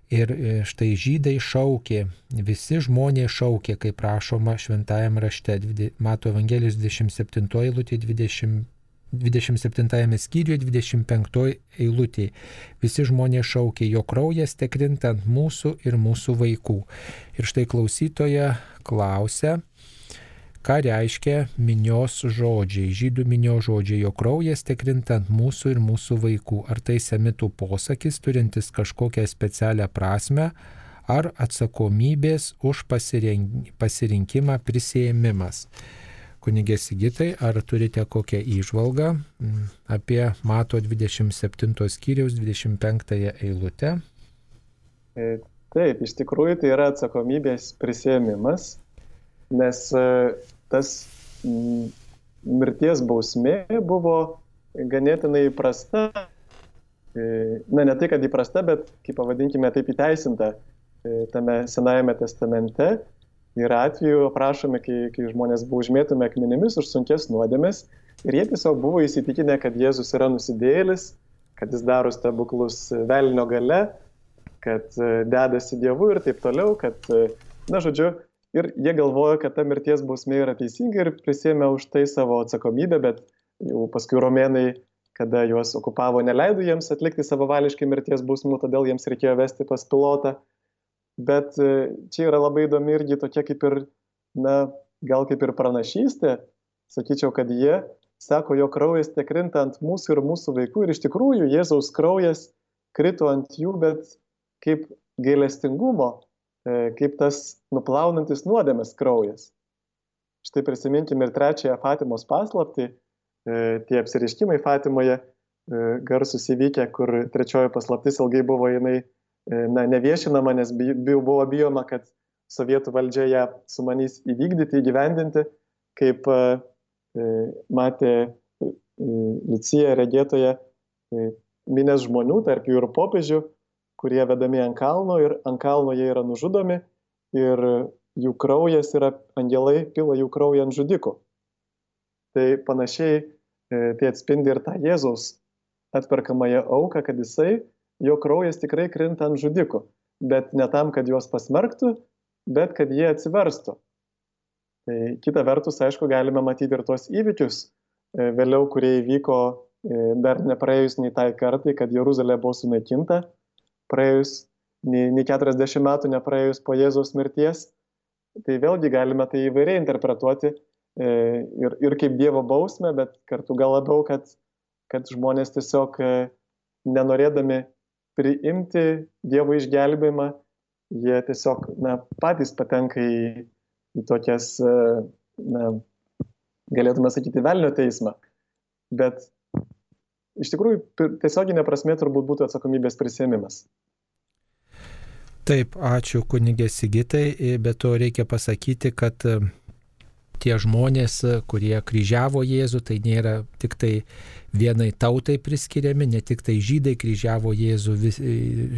ir e, štai žydai šaukė, visi žmonės šaukė, kaip prašoma šventajame rašte, Mato Evangelijos 27 eilutė 20. 27 skyriuje 25 eilutė. Visi žmonės šaukė, jo kraujas tekrinta ant mūsų ir mūsų vaikų. Ir štai klausytoja klausia, ką reiškia minios žodžiai, žydų minios žodžiai, jo kraujas tekrinta ant mūsų ir mūsų vaikų. Ar tai semitų posakis, turintis kažkokią specialią prasme, ar atsakomybės už pasirinkimą prisėmimas. Kunigė Sigitai, ar turite kokią įžvalgą mm, apie Mato 27 skyriaus 25 eilutę? E, taip, iš tikrųjų tai yra atsakomybės prisėmimas, nes e, tas mirties bausmė buvo ganėtinai prasta. E, na, ne tai, kad įprasta, bet, kaip pavadinkime, taip įteisinta e, tame Senajame testamente. Yra atveju aprašomi, kai, kai žmonės buvo užmėtomi akmenimis už sunkes nuodėmės ir jie tiesiog buvo įsitikinę, kad Jėzus yra nusidėlis, kad jis daro stebuklus velnio gale, kad e, dedasi Dievu ir taip toliau, kad, na, žodžiu, ir jie galvojo, kad ta mirties bausmė yra teisinga ir prisėmė už tai savo atsakomybę, bet jau paskui romėnai, kada juos okupavo, neleido jiems atlikti savavališkai mirties bausmų, todėl jiems reikėjo vesti pas pilotą. Bet e, čia yra labai įdomi irgi tokia kaip ir, na, gal kaip ir pranašystė, sakyčiau, kad jie sako, jo kraujas te krinta ant mūsų ir mūsų vaikų ir iš tikrųjų Jėzaus kraujas krito ant jų, bet kaip gailestingumo kaip tas nuplaunantis nuodėmės kraujas. Štai prisiminkime ir trečiąją Fatimos paslaptį, e, tie apsiriškimai Fatimoje e, garsus įvykę, kur trečioji paslaptis ilgai buvo jinai na, neviešinama, nes buvo bijoma, kad sovietų valdžia ją sumanys įvykdyti, įgyvendinti, kaip matė Licija regėtoje minės žmonių, tarp jų ir popiežių, kurie vedami ant kalno ir ant kalno jie yra nužudomi ir jų kraujas yra, angelai pila jų kraują ant žudikų. Tai panašiai e, tai atspindi ir tą Jėzaus atperkamąją auką, kad jisai, jo kraujas tikrai krinta ant žudikų, bet ne tam, kad juos pasmerktų, bet kad jie atsiverstų. Tai kita vertus, aišku, galime matyti ir tuos įvykius e, vėliau, kurie įvyko e, dar nepraėjus nei tai kartai, kad Jeruzalė buvo sunaikinta praėjus, nei, nei 40 metų nepraėjus po Jėzaus mirties. Tai vėlgi galime tai įvairiai interpretuoti e, ir, ir kaip Dievo bausmę, bet kartu gal labiau, kad, kad žmonės tiesiog e, nenorėdami priimti Dievo išgelbėjimą, jie tiesiog na, patys patenka į, į tokias, e, na, galėtume sakyti, velnio teismą. Bet iš tikrųjų tiesioginė prasme turbūt būtų atsakomybės prisėmimas. Taip, ačiū kunigė Sigitai, bet to reikia pasakyti, kad e, tie žmonės, e, kurie kryžiavo Jėzų, tai nėra tik tai vienai tautai priskiriami, ne tik tai žydai kryžiavo Jėzų, vis,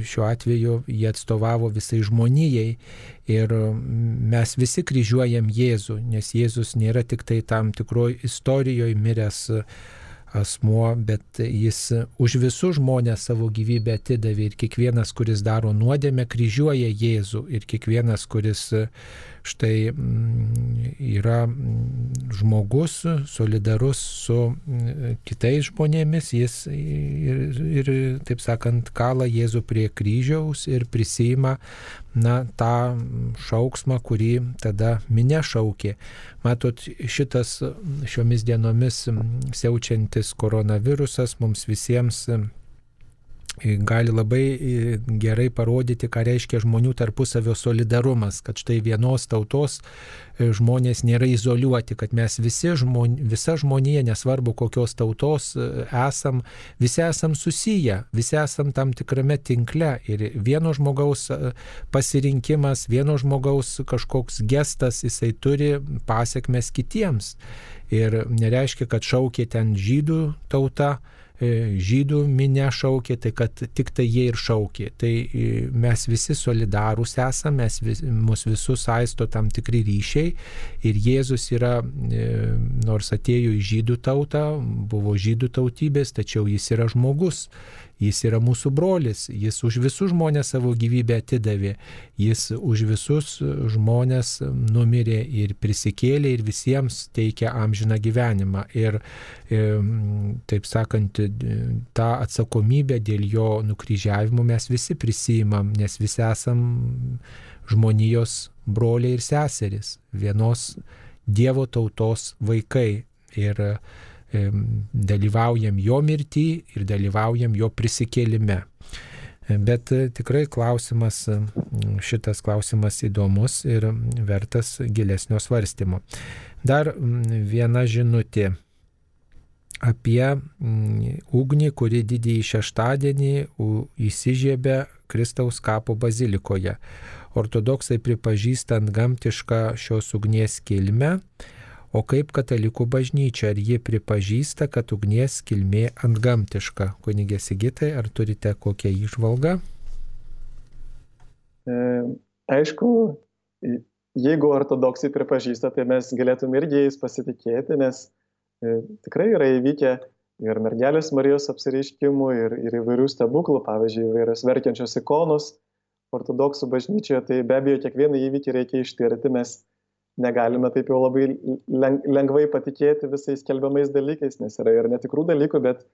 šiuo atveju jie atstovavo visai žmonijai ir mes visi kryžiuojam Jėzų, nes Jėzus nėra tik tai tam tikroji istorijoje miręs asmuo, bet jis už visus žmonės savo gyvybę atidavė ir kiekvienas, kuris daro nuodėmę, kryžiuoja Jėzų ir kiekvienas, kuris štai mm, yra mm, žmogus solidarus su mm, kitais žmonėmis, jis ir, ir taip sakant, kala Jėzų prie kryžiaus ir prisima na, tą šauksmą, kurį tada minė šaukė. Matot, šitas šiomis dienomis siaučiantis koronavirusas mums visiems gali labai gerai parodyti, ką reiškia žmonių tarpusavio solidarumas, kad štai vienos tautos e, žmonės nėra izoliuoti, kad mes visi žmon, visa žmonija, nesvarbu kokios tautos e, esam, visi esam susiję, visi esam tam tikrame tinkle ir vieno žmogaus e, pasirinkimas, vieno žmogaus kažkoks gestas, jisai turi pasiekmes kitiems. Ir nereiškia, kad šaukė ten žydų tauta, žydų minė šaukė, tai kad tik tai jie ir šaukė. Tai e, mes visi solidarūs esame, mes vis, mus visus saisto tam tikri ryšiai ir Jėzus yra, e, nors atėjo į žydų tautą, buvo žydų tautybės, tačiau jis yra žmogus. Jis yra mūsų brolis, jis už visus žmonės savo gyvybę atidavė, jis už visus žmonės numirė ir prisikėlė ir visiems teikia amžiną gyvenimą. Ir taip sakant, tą atsakomybę dėl jo nukryžiavimo mes visi prisijimam, nes visi esam žmonijos broliai ir seserys, vienos Dievo tautos vaikai. Ir dalyvaujam jo mirtį ir dalyvaujam jo prisikėlime. Bet e, tikrai klausimas, šitas klausimas įdomus ir vertas gilesnio svarstymo. Dar viena žinutė apie ugnį, kuri didįjį šeštadienį įsižiebė Kristaus kapo bazilikoje. Ortodoksai pripažįstant gamtišką šios ugnies kilmę, O kaip katalikų bažnyčia, ar ji pripažįsta, kad ugnies kilmė antgamtiška? Kunigė Sigitai, ar turite kokią išvalgą? E, aišku, jeigu ortodoksai pripažįsta, tai mes galėtum irgi jais pasitikėti, nes e, tikrai yra įvykę ir mergelės Marijos apsireiškimų, ir, ir įvairių stebuklų, pavyzdžiui, įvairios verkiančios ikonos ortodoksų bažnyčioje, tai be abejo kiekvieną įvykį reikia ištirti, mes negalime taip jau labai lengvai patikėti visais skelbiamais dalykais, nes yra ir netikrų dalykų, bet,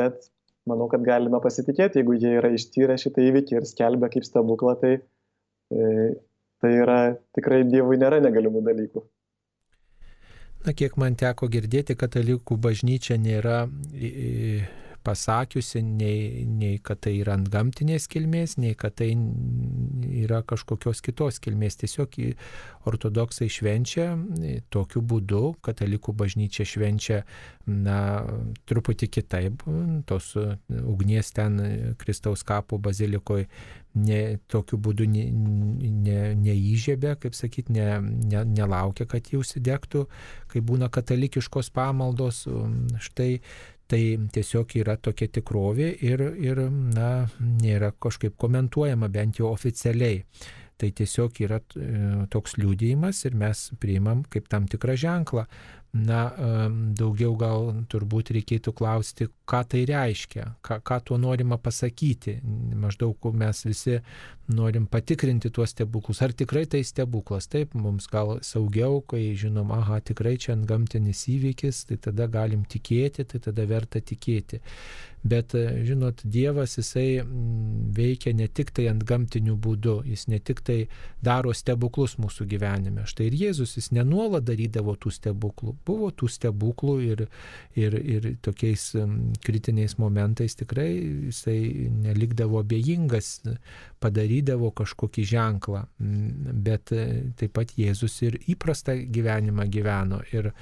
bet manau, kad galime pasitikėti, jeigu jie yra ištyrę šitą įvykį ir skelbia kaip stebuklą, tai, e, tai yra tikrai Dievui nėra negalimų dalykų. Na, kiek man teko girdėti, katalikų bažnyčia nėra pasakiusi nei, nei kad tai yra ant gamtinės kilmės, nei kad tai yra kažkokios kitos kilmės. Tiesiog ortodoksai švenčia tokiu būdu, katalikų bažnyčia švenčia na, truputį kitaip. Tos ugnies ten Kristaus kapo bazilikoje ne, tokiu būdu ne, ne, neįžiebė, kaip sakyti, ne, ne, nelaukia, kad jį užsidegtų, kai būna katalikiškos pamaldos. Štai Tai tiesiog yra tokia tikrovė ir, ir na, nėra kažkaip komentuojama bent jau oficialiai. Tai tiesiog yra e, toks liūdėjimas ir mes priimam kaip tam tikrą ženklą. Na, daugiau gal turbūt reikėtų klausti, ką tai reiškia, ką, ką tuo norima pasakyti. Maždaug mes visi norim patikrinti tuos stebuklus. Ar tikrai tai stebuklas? Taip, mums gal saugiau, kai žinom, aha, tikrai čia ant gamtinis įvykis, tai tada galim tikėti, tai tada verta tikėti. Bet, e, žinot, Dievas jisai veikia ne tik tai ant gamtinių būdų, jis ne tik tai daro stebuklus mūsų gyvenime. Štai ir Jėzus jis nenuolat darydavo tų stebuklų. Buvo tų stebuklų ir, ir, ir tokiais kritiniais momentais tikrai jisai nelikdavo abejingas, padarydavo kažkokį ženklą. Bet e, taip pat Jėzus ir įprastą gyvenimą gyveno. Ir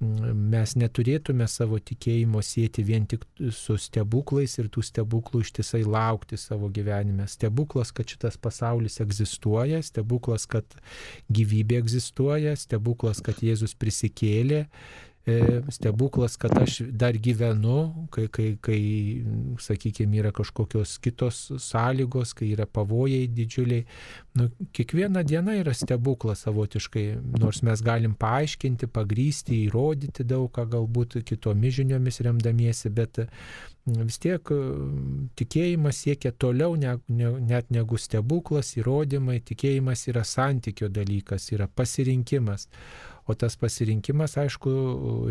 mes neturėtume savo tikėjimo sėti vien tik su stebuklais ir tų stebuklų ištisai laukti savo gyvenime. Stebuklas, kad šitas pasaulis egzistuoja, stebuklas, kad gyvybė egzistuoja, stebuklas, kad Jėzus prisikėlė, stebuklas, kad aš dar gyvenu, kai, kai, kai sakykime, yra kažkokios kitos sąlygos, kai yra pavojai didžiuliai. Nu, kiekviena diena yra stebuklas savotiškai, nors mes galim paaiškinti, pagrysti, įrodyti daug ką galbūt kitomis žiniomis remdamiesi, bet vis tiek tikėjimas siekia toliau ne, ne, net negu stebuklas, įrodymai, tikėjimas yra santykio dalykas, yra pasirinkimas. O tas pasirinkimas, aišku,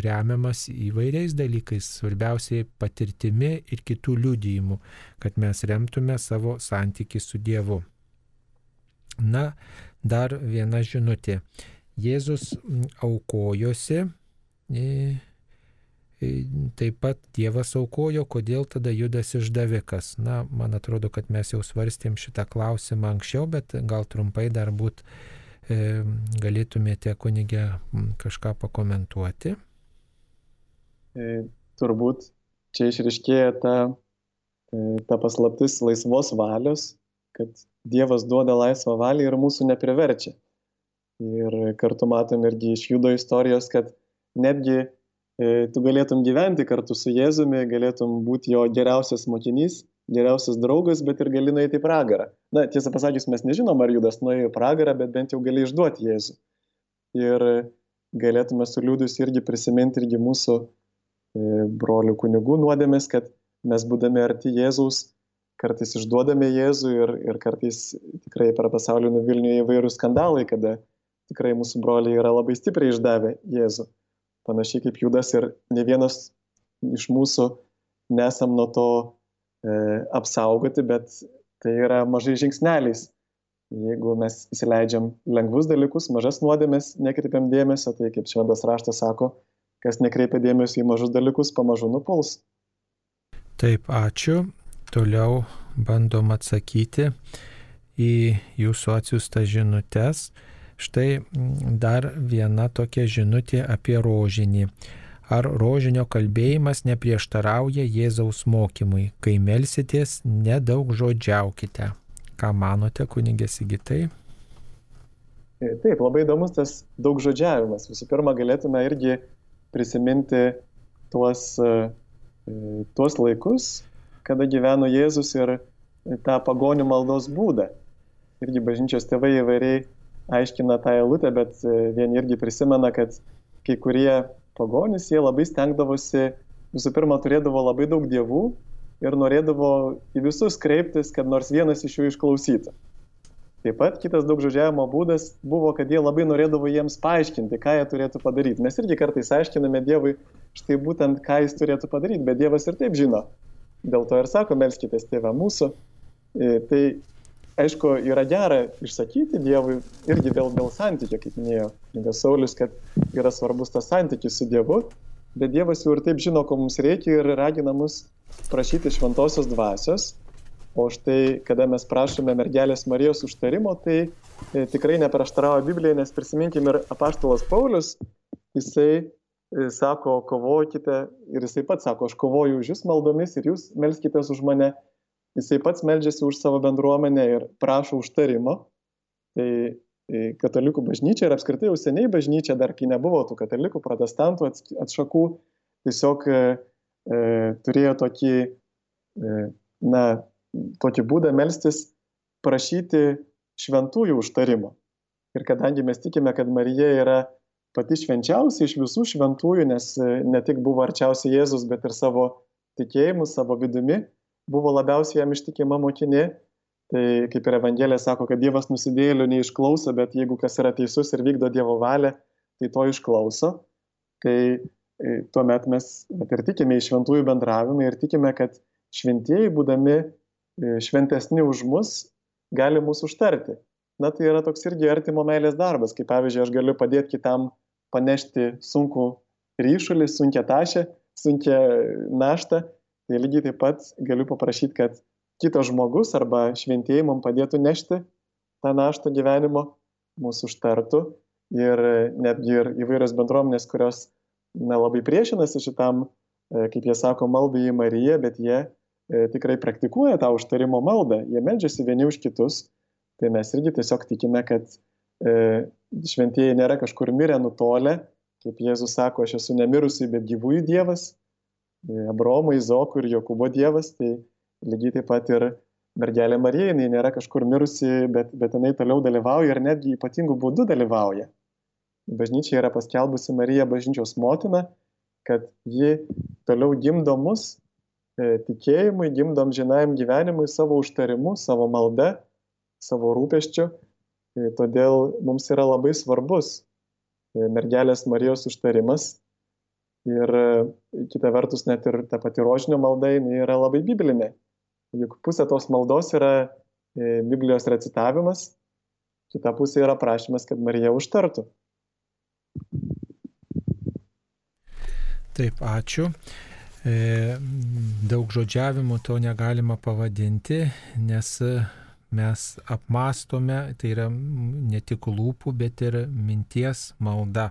remiamas įvairiais dalykais, svarbiausiai patirtimi ir kitų liudijimų, kad mes remtume savo santyki su Dievu. Na, dar viena žinutė. Jėzus aukojosi, taip pat Dievas aukojo, kodėl tada Judas išdavikas. Na, man atrodo, kad mes jau svarstėm šitą klausimą anksčiau, bet gal trumpai dar būt e, galėtumėte kunigę kažką pakomentuoti. E, turbūt čia išriškėja ta, e, ta paslaptis laisvos valios, kad Dievas duoda laisvą valią ir mūsų nepriverčia. Ir kartu matom irgi iš judo istorijos, kad netgi e, tu galėtum gyventi kartu su Jėzumi, galėtum būti jo geriausias mokinys, geriausias draugas, bet ir gali nueiti į pragarą. Na, tiesą pasakius, mes nežinom, ar Judas nuėjo į pragarą, bet bent jau gali išduoti Jėzų. Ir galėtume su liūdus irgi prisiminti irgi mūsų e, brolių kunigų nuodėmės, kad mes būdami arti Jėzaus kartais išduodame Jėzų ir, ir kartais tikrai per pasaulį nuvilniuje įvairių skandalai, kada tikrai mūsų broliai yra labai stipriai išdavę Jėzų. Panašiai kaip Judas ir ne vienas iš mūsų nesam nuo to apsaugoti, bet tai yra mažai žingsneliais. Jeigu mes įsileidžiam lengvus dalykus, mažas nuodėmės, nekreipiam dėmesio, tai kaip šventas raštas sako, kas nekreipia dėmesio į mažus dalykus, pamažu nupuls. Taip, ačiū toliau bandom atsakyti į jūsų atsiųstas žinutės. Štai dar viena tokia žinutė apie rožinį. Ar rožinio kalbėjimas neprieštarauja Jėzaus mokymui? Kai melsitės, nedaug žodžiaukite. Ką manote, kunigė Sigitai? Taip, labai įdomus tas daug žodžiavimas. Visų pirma, galėtume irgi prisiminti tuos, e, tuos laikus, kada gyveno Jėzus ir tą pagonių maldos būdą. Irgi bažnyčios tėvai įvairiai aiškina tą eilutę, bet e, vieni irgi prisimena, kad kai kurie pagonys, jie labai stengdavosi, visų pirma, turėdavo labai daug dievų ir norėdavo į visus kreiptis, kad nors vienas iš jų išklausytų. Taip pat kitas daug žodžiavimo būdas buvo, kad jie labai norėdavo jiems paaiškinti, ką jie turėtų padaryti. Mes irgi kartais aiškiname Dievui štai būtent, ką jis turėtų padaryti, bet Dievas ir taip žino, Dėl to ir sako, melskitės tėvę mūsų. E, tai aišku, yra gera išsakyti Dievui irgi dėl, dėl santykio, kaip minėjo knygas Saulis, kad yra svarbus tas santykis su Dievu, bet Dievas jau ir taip žino, ko mums reikia ir ragina mus prašyti šventosios dvasios. O štai, kada mes prašome mergelės Marijos užtarimo, tai e, tikrai neprieštarauja Biblijai, nes prisiminkim ir apaštalas Paulius, jisai E, sako, kovokite ir jisai pats sako, aš kovoju už jūs maldomis ir jūs melskitės už mane. Jisai pats meldžiasi už savo bendruomenę ir prašo užtarimo. Tai e, katalikų bažnyčia ir apskritai jau seniai bažnyčia, dar kai nebuvo tų katalikų, protestantų atšakų, tiesiog e, e, turėjo tokį, e, na, tokį būdą melstis, prašyti šventųjų užtarimo. Ir kadangi mes tikime, kad Marija yra pati švenčiausia iš visų šventųjų, nes e, ne tik buvo arčiausiai Jėzus, bet ir savo tikėjimu, savo vidumi buvo labiausiai jam ištikima mokinė. Tai kaip ir Evangelija sako, kad Dievas nusidėlių neišklauso, bet jeigu kas yra teisus ir vykdo Dievo valią, tai to išklauso. Tai e, tuomet mes ir tikime į šventųjų bendravimą ir tikime, kad šventieji, būdami e, šventesni už mus, gali mūsų užtarti. Na tai yra toks irgi artimo meilės darbas, kaip pavyzdžiui, aš galiu padėti kitam panešti sunkų ryšulį, sunkia tašę, sunkia naštą, tai lygiai taip pat galiu paprašyti, kad kitas žmogus arba šventieji man padėtų nešti tą naštą gyvenimo, mūsų užtartų ir netgi ir įvairios bendruomenės, kurios na, labai priešinasi šitam, e, kaip jie sako, maldai į Mariją, bet jie e, tikrai praktikuoja tą užtarimo maldą, jie medžiasi vieni už kitus, tai mes irgi tiesiog tikime, kad e, šventieji nėra kažkur mirę, nutolę, kaip Jėzus sako, aš esu nemirusiai, bet gyvųjų Dievas, e, Abromo, Izoko ir Jokūbo Dievas, tai lygiai taip pat ir mergelė Marija, jinai nėra kažkur mirusi, bet, bet jinai toliau dalyvauja ir netgi ypatingų būdų dalyvauja. Bažnyčia yra paskelbusi Mariją bažnyčios motiną, kad ji toliau gimdo mus e, tikėjimui, gimdom žinajam gyvenimui savo užtarimu, savo malda, savo rūpeščiu E, todėl mums yra labai svarbus e, mergelės Marijos užtarimas. Ir e, kita vertus, net ir ta pati rožinio malda yra labai biblinė. Juk pusė tos maldos yra Biblijos recitavimas, kita pusė yra prašymas, kad Marija užtartų. Taip, ačiū. E, daug žodžiavimų to negalima pavadinti, nes mes apmastome, tai yra ne tik lūpų, bet ir minties malda.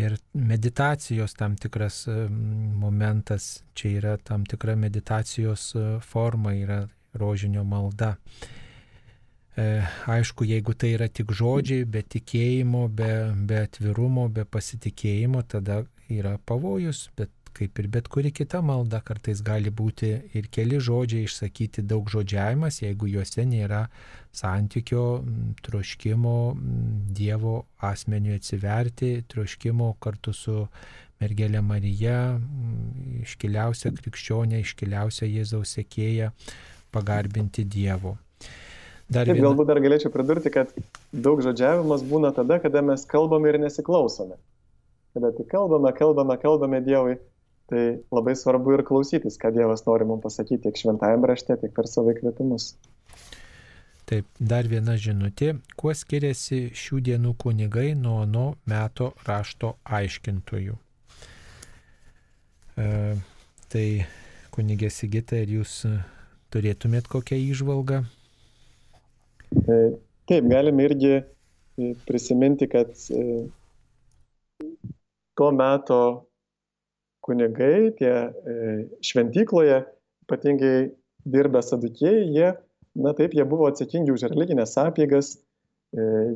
Ir meditacijos tam tikras momentas, čia yra tam tikra meditacijos forma, yra rožinio malda. E, aišku, jeigu tai yra tik žodžiai, be tikėjimo, be, be atvirumo, be pasitikėjimo, tada yra pavojus, bet kaip ir bet kuri kita malda, kartais gali būti ir keli žodžiai išsakyti daug žodžiavimas, jeigu juose nėra santykio, troškimo Dievo asmeniu atsiverti, troškimo kartu su mergelė Marija, iškiliausia krikščionė, iškiliausia Jėzaus sekėja, pagarbinti Dievo. Dar Taip, viena... galbūt dar galėčiau pridurti, kad daug žodžiavimas būna tada, kada mes kalbame ir nesiklausome. Kada tik kalbame, kalbame, kalbame Dievui, tai labai svarbu ir klausytis, ką Dievas nori mums pasakyti tiek šventajame rašte, tiek per savo įkvėpimus. Taip, dar viena žinutė. Kuo skiriasi šių dienų kunigai nuo nuo meto rašto aiškintojų? E, tai kunigė Sigita, ir jūs turėtumėt kokią įžvalgą? E, taip, galime irgi e, prisiminti, kad e, tuo metu kunigai, tie šventykloje, ypatingai dirbę sadukėjai, jie, na taip, jie buvo atsakingi už religinės apėgas,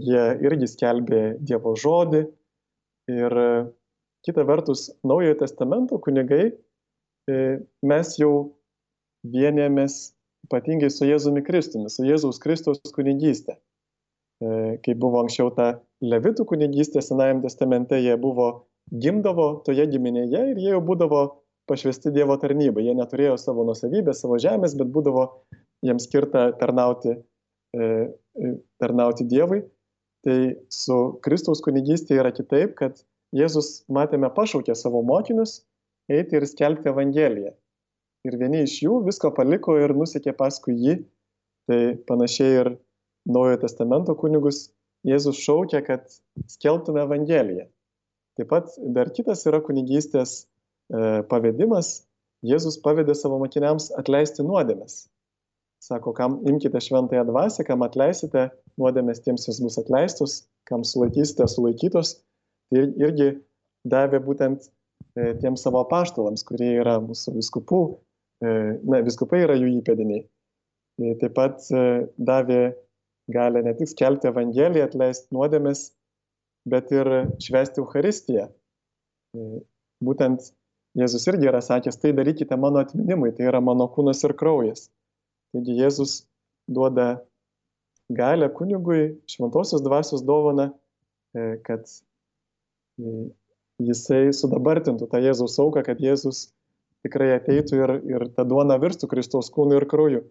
jie irgi skelbė Dievo žodį ir kita vertus, Naujojo testamento kunigai, mes jau vienėmės ypatingai su Jėzumi Kristumi, su Jėzaus Kristaus kunigystė. E, kai buvo anksčiau ta Levitų kunigystė Senajame testamente, jie buvo gimdavo toje giminėje ir jie jau būdavo pašvesti Dievo tarnybai. Jie neturėjo savo nusavybės, savo žemės, bet būdavo jiems skirta tarnauti, e, e, tarnauti Dievui. Tai su Kristaus kunigystė yra kitaip, kad Jėzus, matėme, pašaukė savo mokinius eiti ir skelbti Evangeliją ir vieni iš jų visko paliko ir nusekė paskui jį. Tai panašiai ir Naujojo testamento kunigus Jėzus šaukia, kad skelbtume Evangeliją. Taip pat dar kitas yra kunigystės e, pavedimas. Jėzus pavedė savo mokiniams atleisti nuodėmes. Sako, kam imkite šventąją dvasę, kam atleisite nuodėmės, tiems jos bus atleistos, kam sulaikysite, sulaikytos. Tai irgi davė būtent e, tiems savo paštalams, kurie yra mūsų viskupų E, na, viskupai yra jų įpėdiniai. Taip pat davė galę ne tik skelbti Evangeliją, atleisti nuodėmes, bet ir švesti Euharistiją. Būtent Jėzus irgi yra sakęs, tai darykite mano atminimui, tai yra mano kūnas ir kraujas. Taigi Jėzus duoda galę kunigui šventosios dvasios dovana, kad jisai sudabartintų tą Jėzaus auką, kad Jėzus tikrai ateitų ir, ir ta duona virstų Kristaus kūnu ir krauju.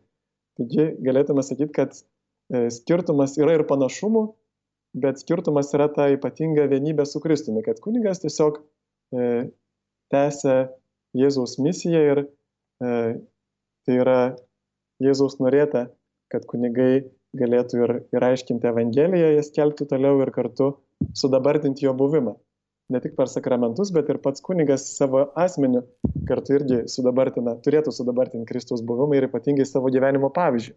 Taigi galėtume sakyti, kad e, skirtumas yra ir panašumų, bet skirtumas yra ta ypatinga vienybė su Kristumi, kad kunigas tiesiog e, tęsia Jėzaus misiją ir e, tai yra Jėzaus norėta, kad kunigai galėtų ir, ir aiškinti Evangeliją, jas kelti toliau ir kartu sudabartinti jo buvimą ne tik per sakramentus, bet ir pats kunigas savo asmeniu kartu irgi sudabartina, turėtų sudabartinti Kristaus buvimą ir ypatingai savo gyvenimo pavyzdžių.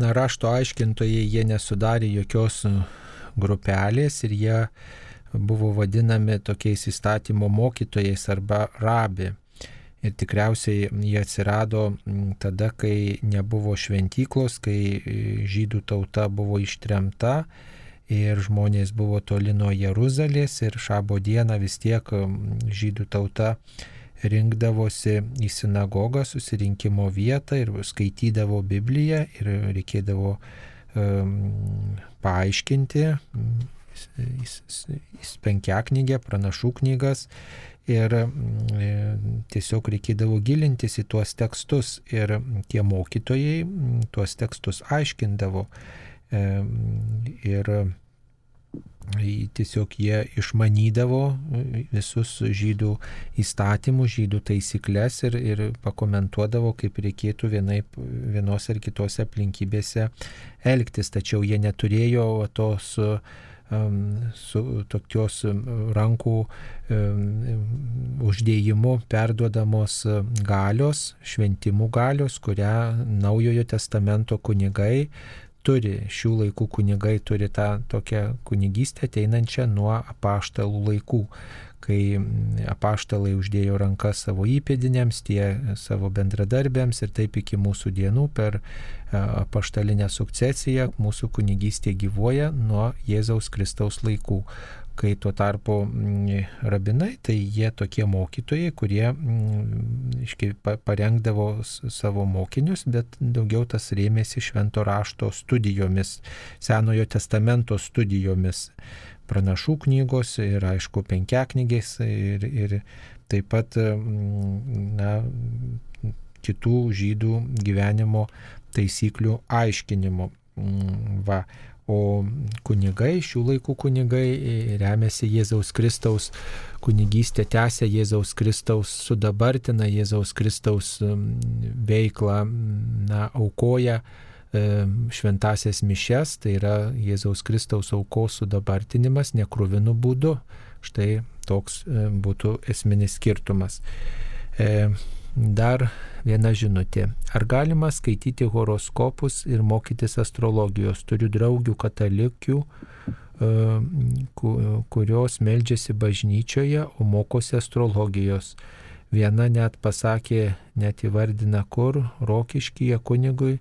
Na, rašto aiškintojai jie nesudarė jokios uh, grupelės ir jie buvo vadinami tokiais įstatymo mokytojais arba rabi. Ir tikriausiai jie atsirado tada, kai nebuvo šventyklos, kai e, žydų tauta buvo ištremta ir žmonės buvo toli nuo Jeruzalės ir šabo dieną vis tiek žydų tauta rinkdavosi į sinagogą, susirinkimo vietą ir skaitydavo Bibliją ir reikėdavo um, paaiškinti penkiaknygę, pranašų knygas ir tiesiog reikėdavo gilintis į tuos tekstus ir tie mokytojai tuos tekstus aiškindavo ir tiesiog jie išmanydavo visus žydų įstatymus, žydų taisyklės ir, ir pakomentuodavo, kaip reikėtų vienaip, vienos ar kitose aplinkybėse elgtis. Tačiau jie neturėjo tos su tokios rankų uždėjimu perduodamos galios, šventimų galios, kurią Naujojo testamento kunigai turi, šių laikų kunigai turi tą tokią kunigystę ateinančią nuo apaštalų laikų kai apaštalai uždėjo rankas savo įpėdiniams, tie savo bendradarbiams ir taip iki mūsų dienų per apaštalinę sukcesiją mūsų kunigystė gyvuoja nuo Jėzaus Kristaus laikų kai tuo tarpu rabinai, tai jie tokie mokytojai, kurie iškai, parengdavo savo mokinius, bet daugiau tas rėmėsi švento rašto studijomis, Senojo testamento studijomis pranašų knygos ir aišku penkiaknygės ir, ir taip pat na, kitų žydų gyvenimo taisyklių aiškinimo. Va. O kunigai, šių laikų kunigai remiasi Jėzaus Kristaus kunigystė, tęsia Jėzaus Kristaus, sudabartina Jėzaus Kristaus veiklą, na, aukoja E, šventasias mišes, tai yra Jėzaus Kristaus aukos sudabartinimas nekruvinu būdu. Štai toks e, būtų esminis skirtumas. E, dar viena žinutė. Ar galima skaityti horoskopus ir mokytis astrologijos? Turiu draugių katalikių, kurios meldžiasi bažnyčioje, o mokosi astrologijos. Viena net pasakė, net įvardina kur, rokiškyje kunigui,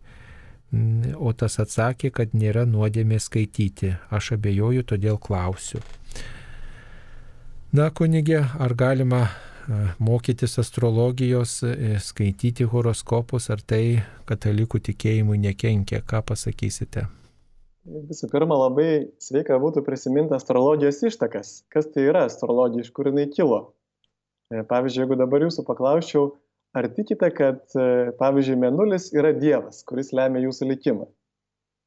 o tas atsakė, kad nėra nuodėmė skaityti. Aš abejoju, todėl klausiu. Na, kunigė, ar galima mokytis astrologijos, e, skaityti horoskopus, ar tai katalikų tikėjimui nekenkia? Ką pasakysite? Visų pirma, labai sveika būtų prisiminti astrologijos ištakas. Kas tai yra astrologija, iš kur jinai kilo? E, pavyzdžiui, jeigu dabar jūsų paklausčiau, ar tikite kad e, pavyzdžiui mėnulis yra dievas kuris lemia jūsų likimą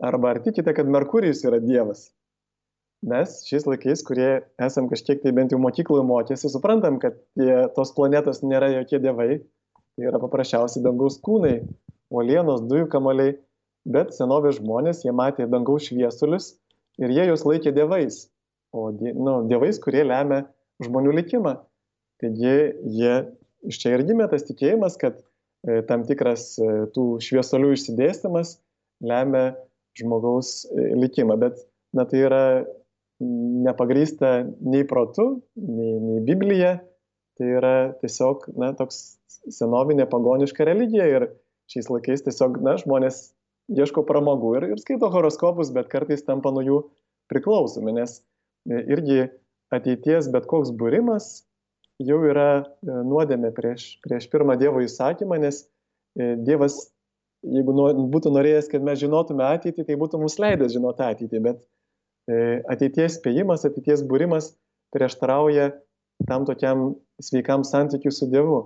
arba ar tikite kad merkurijus yra dievas mes šiais laikais kurie esam kažkiek tai bent jau mokykloje mokėsi suprantam kad tie, tos planetos nėra jokie dievai. Tai yra paprasčiausiai dangaus kūnai uolienos dujų kamoliai bet senovės žmonės jie matė dangaus šviesulius ir jie juos laikė dievais. O nu, dievais kurie lemia žmonių likimą. Taigi jie iš čia ir gimė tas tikėjimas, kad e, tam tikras e, tų šviesolių išsidėstymas lemia žmogaus e, likimą. Bet na, tai yra nepagrysta nei protu, nei, nei Biblija, tai yra tiesiog na, toks senovinė pagoniška religija ir šiais laikais tiesiog na, žmonės ieško pramogų ir, ir skaito horoskopus, bet kartais tampa nuo jų priklausomi, nes irgi ateities bet koks būrimas jau yra e, nuodėmė prieš, prieš pirmą Dievo įsakymą, nes e, Dievas, jeigu būtų norėjęs, kad mes žinotume ateitį, tai būtų mums leidęs žinoti ateitį, bet e, ateities spėjimas, ateities būrimas prieštarauja tam tokiam sveikam santykiu su Dievu.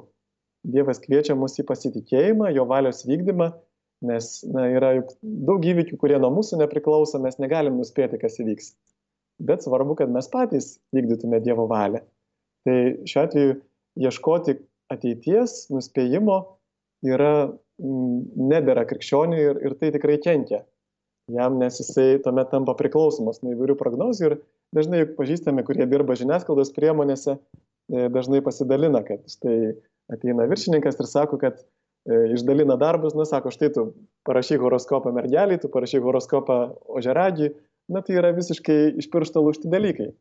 Dievas kviečia mus į pasitikėjimą, jo valios vykdymą, nes na, yra juk daug įvykių, kurie nuo mūsų nepriklauso, mes negalim nuspėti, kas įvyks. Bet svarbu, kad mes patys vykdytume Dievo valią. Tai šiuo atveju ieškoti ateities, nuspėjimo yra nedėra krikščioniui ir, ir tai tikrai kenkia jam, nes jisai tuomet tampa priklausomas nuo įvairių prognozių ir dažnai pažįstami, kurie dirba žiniasklaidos priemonėse, e, dažnai pasidalina, kad štai ateina viršininkas ir sako, kad e, išdalina darbus, na, sako, štai tu parašy horoskopą mergelį, tu parašy horoskopą ožeragį, na tai yra visiškai iš piršto lūšti dalykai.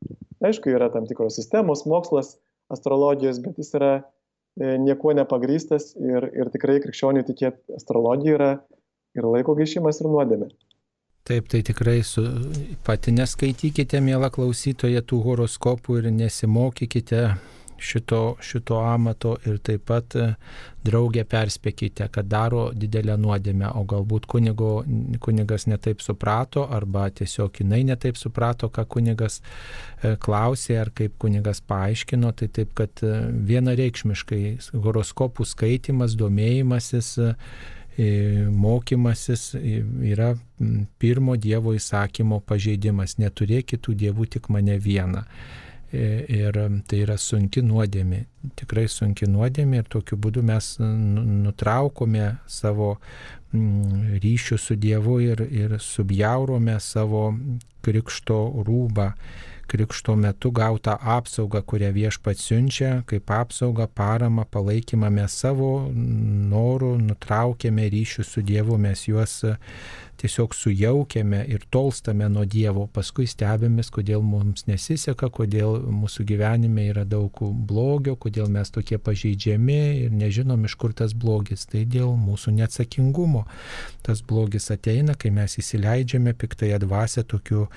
Aišku, yra tam tikros sistemos, mokslas, astrologijos, bet jis yra e, niekuo nepagrystas ir, ir tikrai krikščionių tikėti astrologija yra ir laiko gaišimas ir nuodėmė. Taip, tai tikrai su, pati neskaitykite, mėla klausytoje, tų horoskopų ir nesimokykite šito, šito amato ir taip pat e, draugė perspėkite, kad daro didelę nuodėmę, o galbūt kunigo, kunigas netaip suprato arba tiesiog jinai netaip suprato, ką kunigas e, klausė ar kaip kunigas paaiškino, tai taip, kad e, vienareikšmiškai horoskopų skaitimas, domėjimasis, mokymasis yra pirmo Dievo įsakymo pažeidimas. Neturėk kitų dievų, tik mane vieną. E, ir tai yra sunki nuodėmė, tikrai sunki nuodėmė ir tokiu būdu mes nutraukome savo ryšių su Dievu ir, ir subjaurome savo krikšto rūbą krikšto metu gautą apsaugą, kurią viešpats siunčia, kaip apsaugą, paramą, palaikymą mes savo norų nutraukėme ryšių su Dievu, mes juos tiesiog sujaukiame ir tolstame nuo Dievo, paskui stebėmės, kodėl mums nesiseka, kodėl mūsų gyvenime yra daug blogio, kodėl mes tokie pažeidžiami ir nežinom, iš kur tas blogis. Tai dėl mūsų neatsakingumo. Tas blogis ateina, kai mes įsileidžiame piktąją dvasę tokiu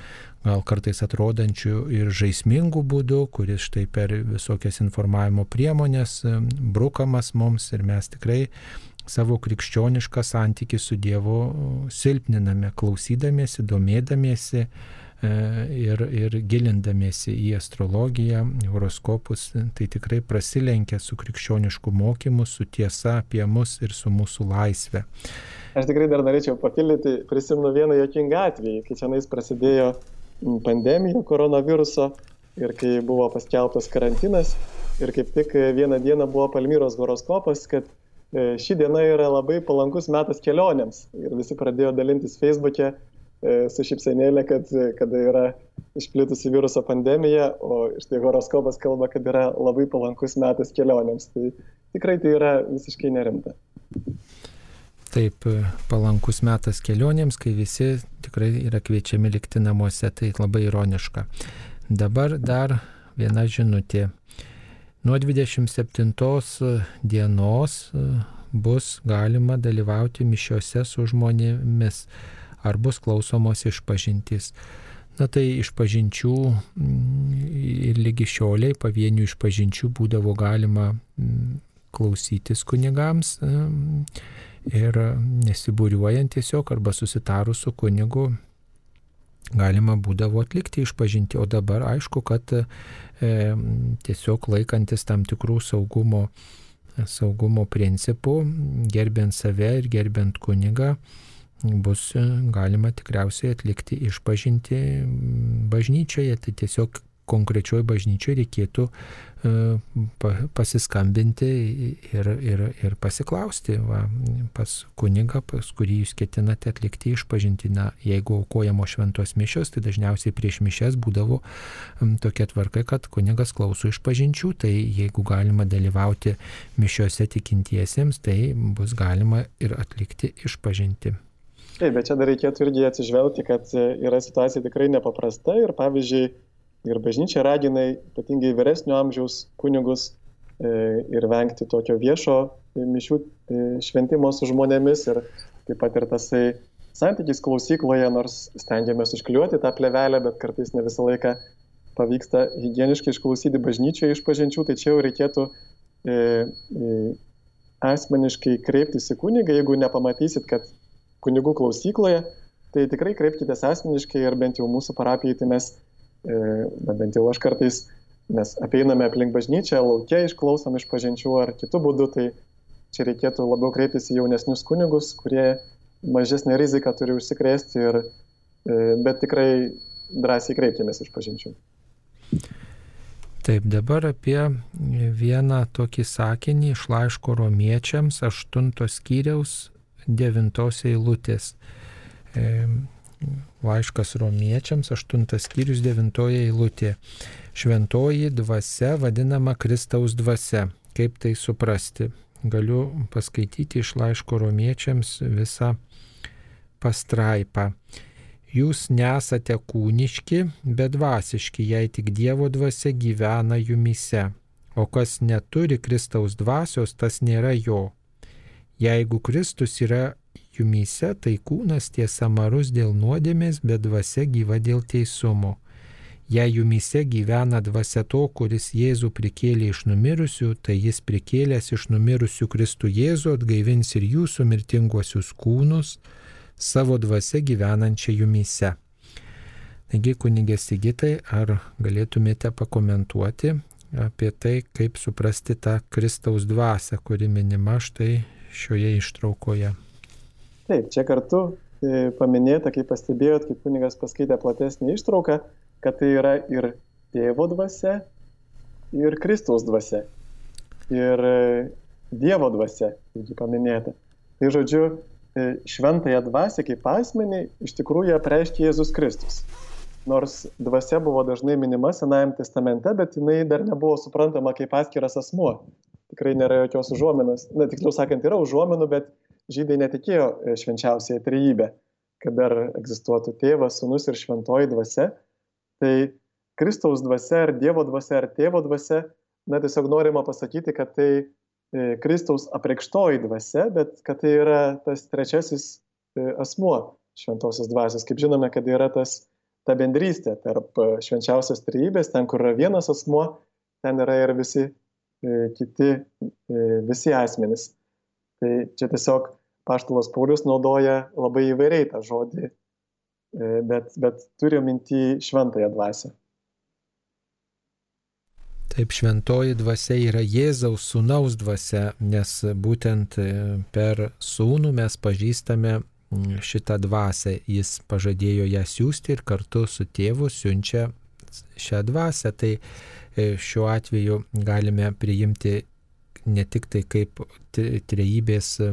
gal kartais atrodančių ir žaismingų būdų, kuris štai per visokias informavimo priemonės brukamas mums ir mes tikrai savo krikščionišką santykį su Dievu silpniname, klausydamiesi, domėdamiesi e, ir, ir gilindamiesi į astrologiją, horoskopus, tai tikrai prasilenkia su krikščionišku mokymu, su tiesa apie mus ir su mūsų laisvė. Aš tikrai dar norėčiau papildyti, prisimenu vieną jokingą atvejį, kai čia nais prasidėjo pandemija koronaviruso ir kai buvo paskelbtas karantinas ir kaip tik vieną dieną buvo Palmyros horoskopas, kad e, ši diena yra labai palankus metas kelionėms. Ir visi pradėjo dalintis Facebook'e e, su šipsenėlė, kad kada yra išplitusi viruso pandemija, o štai horoskopas kalba, kad yra labai palankus metas kelionėms. Tai tikrai tai yra visiškai nerimta. Taip, palankus metas kelionėms, kai visi tikrai yra kviečiami likti namuose, tai labai ironiška. Dabar dar viena žinutė. Nuo 27 dienos e, bus galima dalyvauti mišiuose su žmonėmis, ar bus klausomos išpažintys. Na tai išpažinčių ir lygi šioliai pavienių išpažinčių būdavo galima klausytis kunigams ir nesibūriuojant tiesiog arba susitarus su kunigu galima būdavo atlikti išpažinti, o dabar aišku, kad e, tiesiog laikantis tam tikrų saugumo, saugumo principų, gerbiant save ir gerbiant kunigą, bus galima tikriausiai atlikti išpažinti bažnyčioje, tai tiesiog konkrečioje bažnyčioje reikėtų e, pasiskambinti ir, ir, ir pasiklausti va, pas kunigą, pas kurį jūs ketinate atlikti išpažinti. Na, jeigu aukojamo šventos mišios, tai dažniausiai prieš mišes būdavo tokia tvarka, kad kunigas klauso išpažinčių, tai jeigu galima dalyvauti mišiuose tikintiesiems, tai bus galima ir atlikti išpažinti. Taip, bet čia dar reikėtų irgi atsižvelgti, kad e, yra situacija tikrai nepaprasta ir pavyzdžiui, Ir bažnyčia ragina ypatingai vyresnio amžiaus kunigus e, ir vengti tokio viešo mišių e, šventimo su žmonėmis ir taip pat ir tasai santykis klausykloje, nors stengiamės užkliuoti tą plevelę, bet kartais ne visą laiką pavyksta hygieniškai išklausyti bažnyčioje iš pažinčių, tai čia jau reikėtų e, e, asmeniškai kreiptis į kunigą, jeigu nepamatysit, kad kunigų klausykloje, tai tikrai kreipkite asmeniškai ir bent jau mūsų parapijai, tai mes E, na bent jau aš kartais, mes apeiname aplink bažnyčią, laukia išklausom iš pažinčių ar kitų būdų, tai čia reikėtų labiau kreiptis į jaunesnius kunigus, kurie mažesnę riziką turi užsikrėsti, ir, e, bet tikrai drąsiai kreipkimės iš pažinčių. Taip, dabar apie vieną tokį sakinį iš laiško romiečiams, aštuntos skyriaus, devintos eilutės. Laiškas romiečiams, 8 skyrius 9 eilutė. Šventoji dvasia vadinama Kristaus dvasia. Kaip tai suprasti? Galiu paskaityti iš laiško romiečiams visą pastraipą. Jūs nesate kūniški, bet dvasiški, jei tik Dievo dvasia gyvena jumise. O kas neturi Kristaus dvasios, tas nėra jo. Jeigu Kristus yra jumyse tai kūnas tiesa marus dėl nuodėmės, bet dvasia gyva dėl teisumo. Jei jumyse gyvena dvasia to, kuris Jėzų prikėlė iš numirusių, tai jis prikėlęs iš numirusių Kristų Jėzų atgaivins ir jūsų mirtinguosius kūnus savo dvasia gyvenančią jumyse. Taigi, kunigės Sigitai, ar galėtumėte pakomentuoti apie tai, kaip suprasti tą Kristaus dvasę, kuri minima štai šioje ištraukoje? Taip, čia kartu e, paminėta, kaip pastebėjot, kaip kunigas paskaitė platesnį ištrauką, kad tai yra ir tėvo dvasia, ir Kristaus dvasia, ir e, Dievo dvasia, kaip paminėta. Tai žodžiu, e, šventąją dvasę kaip asmenį iš tikrųjų apreiškia Jėzus Kristus. Nors dvasia buvo dažnai minima Senajame testamente, bet jinai dar nebuvo suprantama kaip atskiras asmuo. Tikrai nėra jokios užuominos. Na, tiksliau sakant, yra užuominų, bet žydai netikėjo e, švenčiausiai trejybę, kad dar egzistuotų tėvas, sunus ir šventoji dvasia. Tai Kristaus dvasia ar Dievo dvasia ar tėvo dvasia, na tiesiog norima pasakyti, kad tai e, Kristaus apreikštoji dvasia, bet kad tai yra tas trečiasis e, asmuo šventosios dvasios. Kaip žinome, kad yra tas ta bendrystė tarp švenčiausios trejybės, ten, kur yra vienas asmuo, ten yra ir visi kiti, visi asmenys. Tai čia tiesiog paštalas Paulius naudoja labai įvairiai tą žodį, bet, bet turi minti šventąją dvasę. Taip, šventoji dvasia yra Jėzaus sūnaus dvasia, nes būtent per sūnų mes pažįstame šitą dvasę, jis pažadėjo ją siūsti ir kartu su tėvu siunčia šią dvasę. Tai e, šiuo atveju galime priimti ne tik tai kaip trejybės e,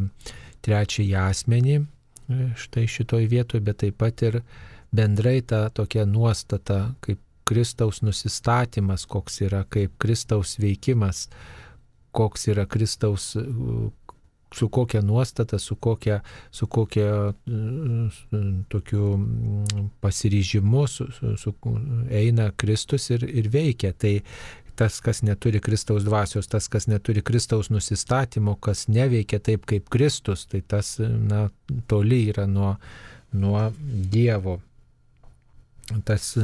trečiąjį asmenį, e, štai šitoj vietoje, bet taip pat ir bendrai ta tokia nuostata, kaip Kristaus nusistatymas, koks yra, kaip Kristaus veikimas, koks yra Kristaus su kokia nuostata, su kokia, su kokia tokiu pasiryžimu su, su, su, eina Kristus ir, ir veikia. Tai tas, kas neturi Kristaus dvasios, tas, kas neturi Kristaus nusistatymo, kas neveikia taip kaip Kristus, tai tas na, toli yra nuo, nuo Dievo tas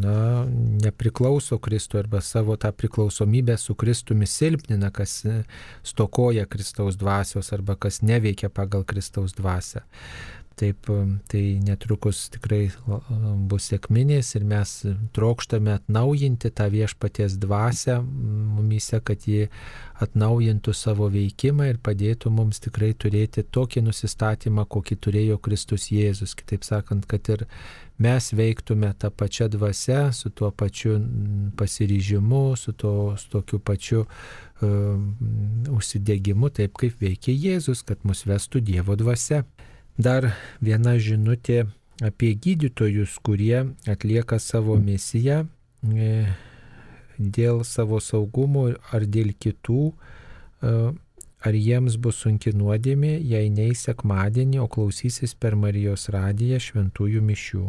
na, nepriklauso Kristui arba savo tą priklausomybę su Kristumi silpnina, kas stokoja Kristaus dvasios arba kas neveikia pagal Kristaus dvasę. Taip, tai netrukus tikrai bus sėkminės ir mes trokštame atnaujinti tą viešpaties dvasę mumise, kad ji atnaujintų savo veikimą ir padėtų mums tikrai turėti tokį nusistatymą, kokį turėjo Kristus Jėzus. Kitaip sakant, kad ir mes veiktume tą pačią dvasę, su tuo pačiu pasiryžimu, su, to, su tokiu pačiu um, užsidegimu, taip kaip veikia Jėzus, kad mus vestų Dievo dvasia. Dar viena žinutė apie gydytojus, kurie atlieka savo misiją e, dėl savo saugumo ar dėl kitų, e, ar jiems bus sunki nuodėmė, jei nei sekmadienį, o klausysis per Marijos radiją šventųjų mišių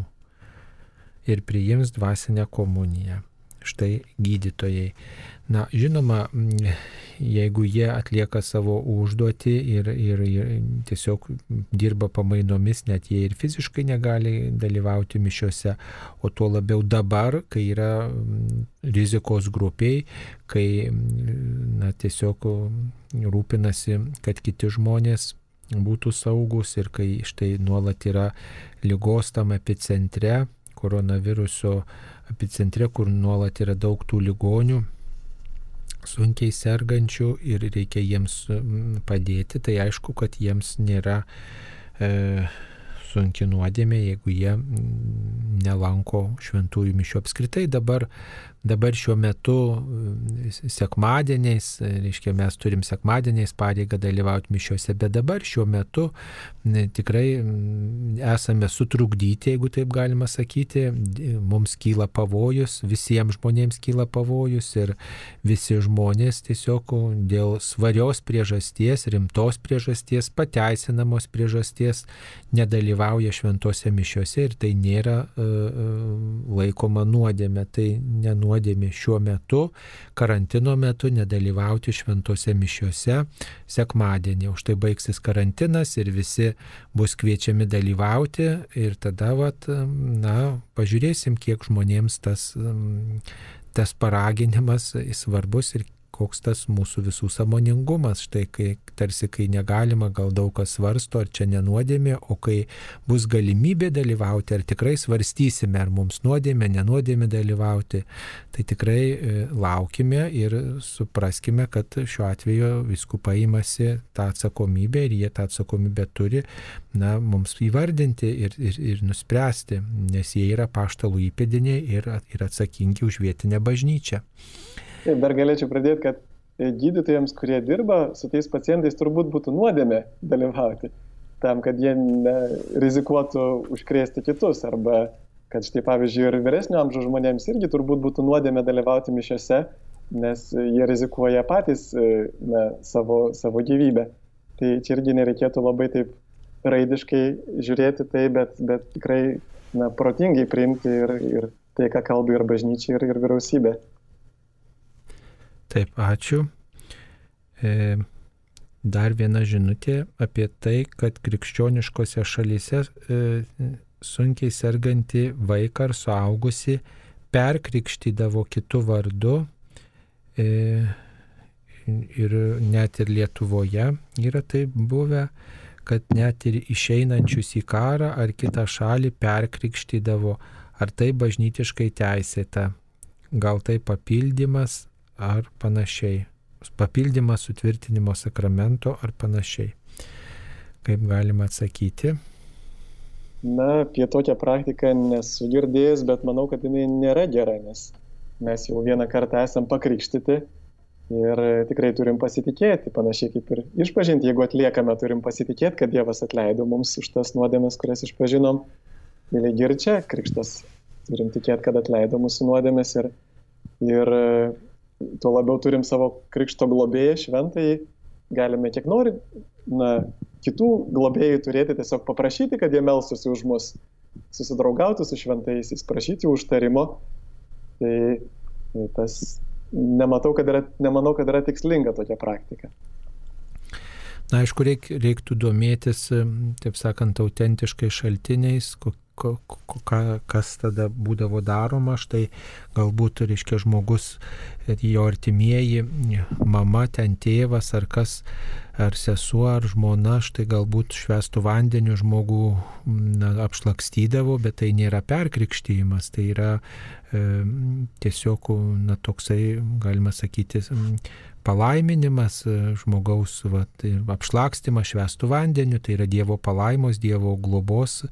ir priims dvasinę komuniją. Štai gydytojai. Na, žinoma, jeigu jie atlieka savo užduotį ir, ir, ir tiesiog dirba pamainomis, net jie ir fiziškai negali dalyvauti mišiuose, o tuo labiau dabar, kai yra rizikos grupiai, kai na, tiesiog rūpinasi, kad kiti žmonės būtų saugus ir kai štai nuolat yra lygos tam epicentre, koronaviruso epicentre, kur nuolat yra daug tų ligonių, sunkiai sergančių ir reikia jiems padėti, tai aišku, kad jiems nėra e, sunki nuodėmė, jeigu jie nelanko šventųjų mišių apskritai. Dabar dabar šiuo metu e, sekmadieniais, e, reiškia mes turim sekmadieniais pareigą dalyvauti mišiuose, bet dabar šiuo metu tikrai esame sutrukdyti, jeigu taip galima sakyti, mums kyla pavojus, visiems žmonėms kyla pavojus ir visi žmonės tiesiog dėl svarios priežasties, rimtos priežasties, pateisinamos priežasties nedalyvauja šventose mišiuose ir tai nėra uh, laikoma nuodėme, tai nenuodėme nuodėmė šiuo metu, karantino metu, nedalyvauti šventose mišiuose sekmadienį. Už tai baigsis karantinas ir visi bus kviečiami dalyvauti ir tada, vat, na, pažiūrėsim, kiek žmonėms tas, tas paraginimas svarbus ir koks tas mūsų visų samoningumas. Štai kai tarsi, kai negalima, gal daug kas svarsto, ar čia nenuodėmė, o kai bus galimybė dalyvauti, ar tikrai svarstysime, ar mums nuodėmė, nenuodėmė dalyvauti, tai tikrai e, laukime ir supraskime, kad šiuo atveju viskupai imasi tą atsakomybę ir jie tą atsakomybę turi na, mums įvardinti ir, ir, ir nuspręsti, nes jie yra paštalų įpėdiniai ir, ir atsakingi už vietinę bažnyčią. Taip, dar galėčiau pradėti, kad gydytojams, kurie dirba su tais pacientais, turbūt būtų nuodėmė dalyvauti. tam, kad jie rizikuotų užkrėsti kitus. Arba kad štai pavyzdžiui ir vyresnio amžiaus žmonėms irgi turbūt būtų nuodėmė dalyvauti mišiose, nes jie rizikuoja patys na, savo, savo gyvybę. Tai čia irgi nereikėtų labai taip raidiškai žiūrėti tai, bet, bet tikrai na, protingai priimti ir, ir tai, ką kalba ir bažnyčia, ir, ir vyriausybė. Taip, ačiū. E, dar viena žinutė apie tai, kad krikščioniškose šalyse e, sunkiai serganti vaiką ar suaugusi perkrikštydavo kitų vardu. E, ir net ir Lietuvoje yra taip buvę, kad net ir išeinančius į karą ar kitą šalį perkrikštydavo, ar tai bažnytiškai teisėta, gal tai papildymas ar panašiai. Papildymas sutvirtinimo sakramento ar panašiai. Kaip galima atsakyti? Na, apie tokią praktiką nesu girdėjęs, bet manau, kad jinai nėra gera, nes mes jau vieną kartą esam pakrikštyti ir tikrai turim pasitikėti, panašiai kaip ir išpažinti, jeigu atliekame, turim pasitikėti, kad Dievas atleido mums už tas nuodėmės, kurias išpažinom. Ir ir čia krikštas turim tikėti, kad atleido mūsų nuodėmės ir, ir tuo labiau turim savo krikšto globėją, šventai, galime kiek nori, na, kitų globėjų turėti, tiesiog paprašyti, kad jie melstusi už mus, susidraugauti su šventaisiais, prašyti užtarimo. Tai, tai tas nematau, kad yra, nemanau, kad yra tikslinga tokia praktika. Na, aišku, reik, reiktų domėtis, taip sakant, autentiškai šaltiniais, kas tada būdavo daroma, štai galbūt, reiškia, žmogus, jo artimieji, mama, ten tėvas ar kas, ar sesuo, ar žmona, štai galbūt švestų vandeniu žmogų na, apšlakstydavo, bet tai nėra perkrikštyjimas, tai yra e, tiesiog, na, toksai, galima sakyti, palaiminimas e, žmogaus va, tai apšlakstimas švestų vandeniu, tai yra Dievo palaimos, Dievo globos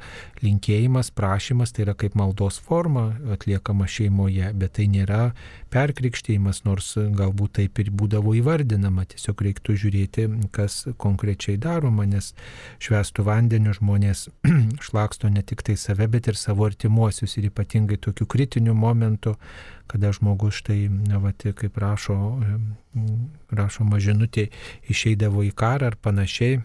linkėjimas, prašymas, tai yra kaip maldos forma atliekama šeimoje, bet tai nėra perkrikštėjimas, nors galbūt taip ir būdavo įvardinama, tiesiog reiktų žiūrėti, kas konkrečiai daroma, nes švestų vandeniu žmonės (clears throat) šlaksto ne tik tai save, bet ir savo artimuosius ir ypatingai tokių kritinių momentų kada žmogus štai, va, kaip rašo, rašoma žinutė, išeidavo į karą ar panašiai,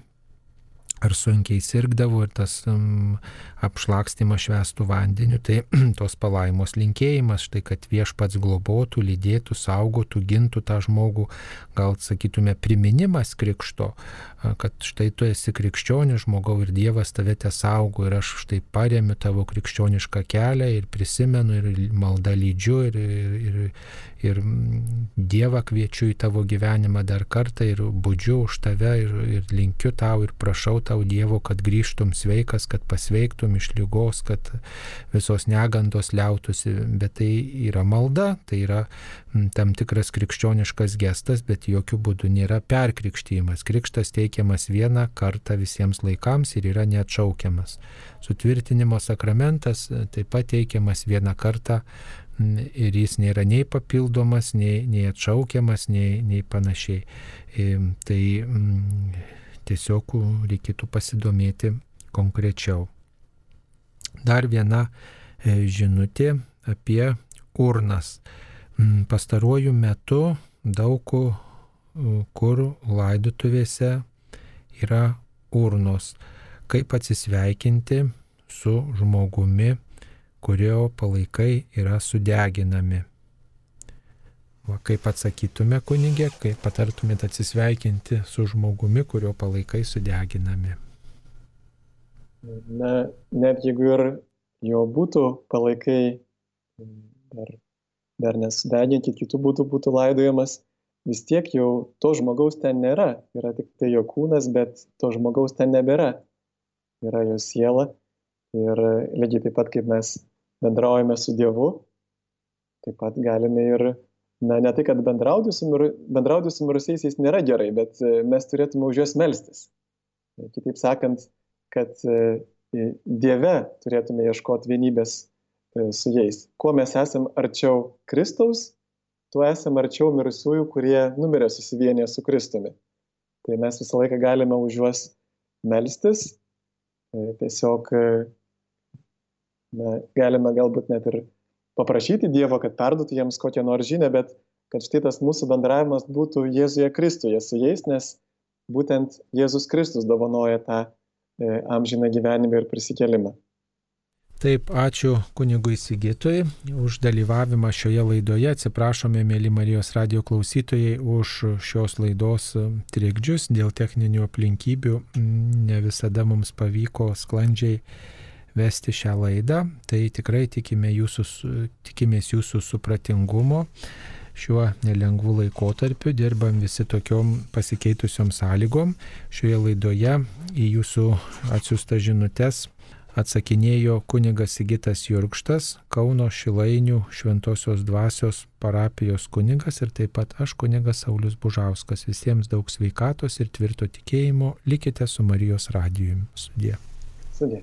ar sunkiai sirgdavo ir tas um, apšlakstimas švestų vandeniu, tai (clears throat) tos palaimos linkėjimas, štai kad viešpats globotų, lydėtų, saugotų, gintų tą žmogų, gal sakytume priminimas krikšto, kad štai tu esi krikščionis žmogau ir Dievas tave te saugo ir aš štai paremiu tavo krikščionišką kelią ir prisimenu ir maldą lydžiu ir, ir, ir, ir Dievą kviečiu į tavo gyvenimą dar kartą ir būdžiu už tave ir, ir linkiu tau ir prašau tau Dievo, kad grįžtum sveikas, kad pasveiktum iš lygos, kad visos negandos liautųsi, bet tai yra malda, tai yra tam tikras krikščioniškas gestas, bet jokių būdų nėra perkrikštymas. Krikštas teikiamas vieną kartą visiems laikams ir yra neatšaukiamas. Sutvirtinimo sakramentas taip pat teikiamas vieną kartą ir jis nėra nei papildomas, nei, nei atšaukiamas, nei, nei panašiai. Tai tiesiog reikėtų pasidomėti konkrečiau. Dar viena e, žinutė apie urnas. Mm, pastaruoju metu daug kur laidutuvėse yra urnos. Kaip atsisveikinti su žmogumi, kurio palaikai yra sudeginami. Va, kaip atsakytume kunigė, kaip patartumėte atsisveikinti su žmogumi, kurio palaikai sudeginami. Na, net jeigu ir jo būtų palaikai dar dar nesudeginti, kitų būdų būtų laidojamas, vis tiek jau to žmogaus ten nėra. Yra tik tai jo kūnas, bet to žmogaus ten nebėra. Yra jo siela. Ir lygiai taip pat, kaip mes bendraujame su Dievu, taip pat galime ir, na, ne tai, kad bendrauti su, miru, bendrauti su mirusiaisiais nėra gerai, bet e, mes turėtume už juos melstis. Kitaip sakant, kad e, Dieve turėtume ieškoti vienybės E, su jais. Kuo mes esam arčiau Kristaus, tuo esam arčiau mirusiųjų, kurie numirė susivienė su Kristumi. Tai mes visą laiką galime už juos melstis tiesiog na, galime galbūt net ir paprašyti Dievo, kad perduotų jiems kokią nors žinę, bet kad štai tas mūsų bendravimas būtų Jėzuje Kristuje su jais, nes būtent Jėzus Kristus dovanoja tą e, amžiną gyvenimą ir prisikelimą. Taip, ačiū kunigui Sigitui už dalyvavimą šioje laidoje. Atsiprašome, mėly Marijos radio klausytojai, už šios laidos e, trikdžius dėl techninių aplinkybių. Ne visada mums pavyko sklandžiai vesti šią laidą. Tai tikrai tikime jūsų, tikimės jūsų supratingumo. Šiuo nelengvu laikotarpiu dirbam visi tokiom pasikeitusiom sąlygom. Šioje laidoje į jūsų atsiųstas žinutės atsakinėjo kunigas Sigitas Jurkštas, Kauno Šilainių Šventosios dvasios parapijos kunigas ir taip pat aš kunigas Saulis Bužauskas. Visiems daug sveikatos ir tvirto tikėjimo. Likite su Marijos radijumi. Sudė. Sudė.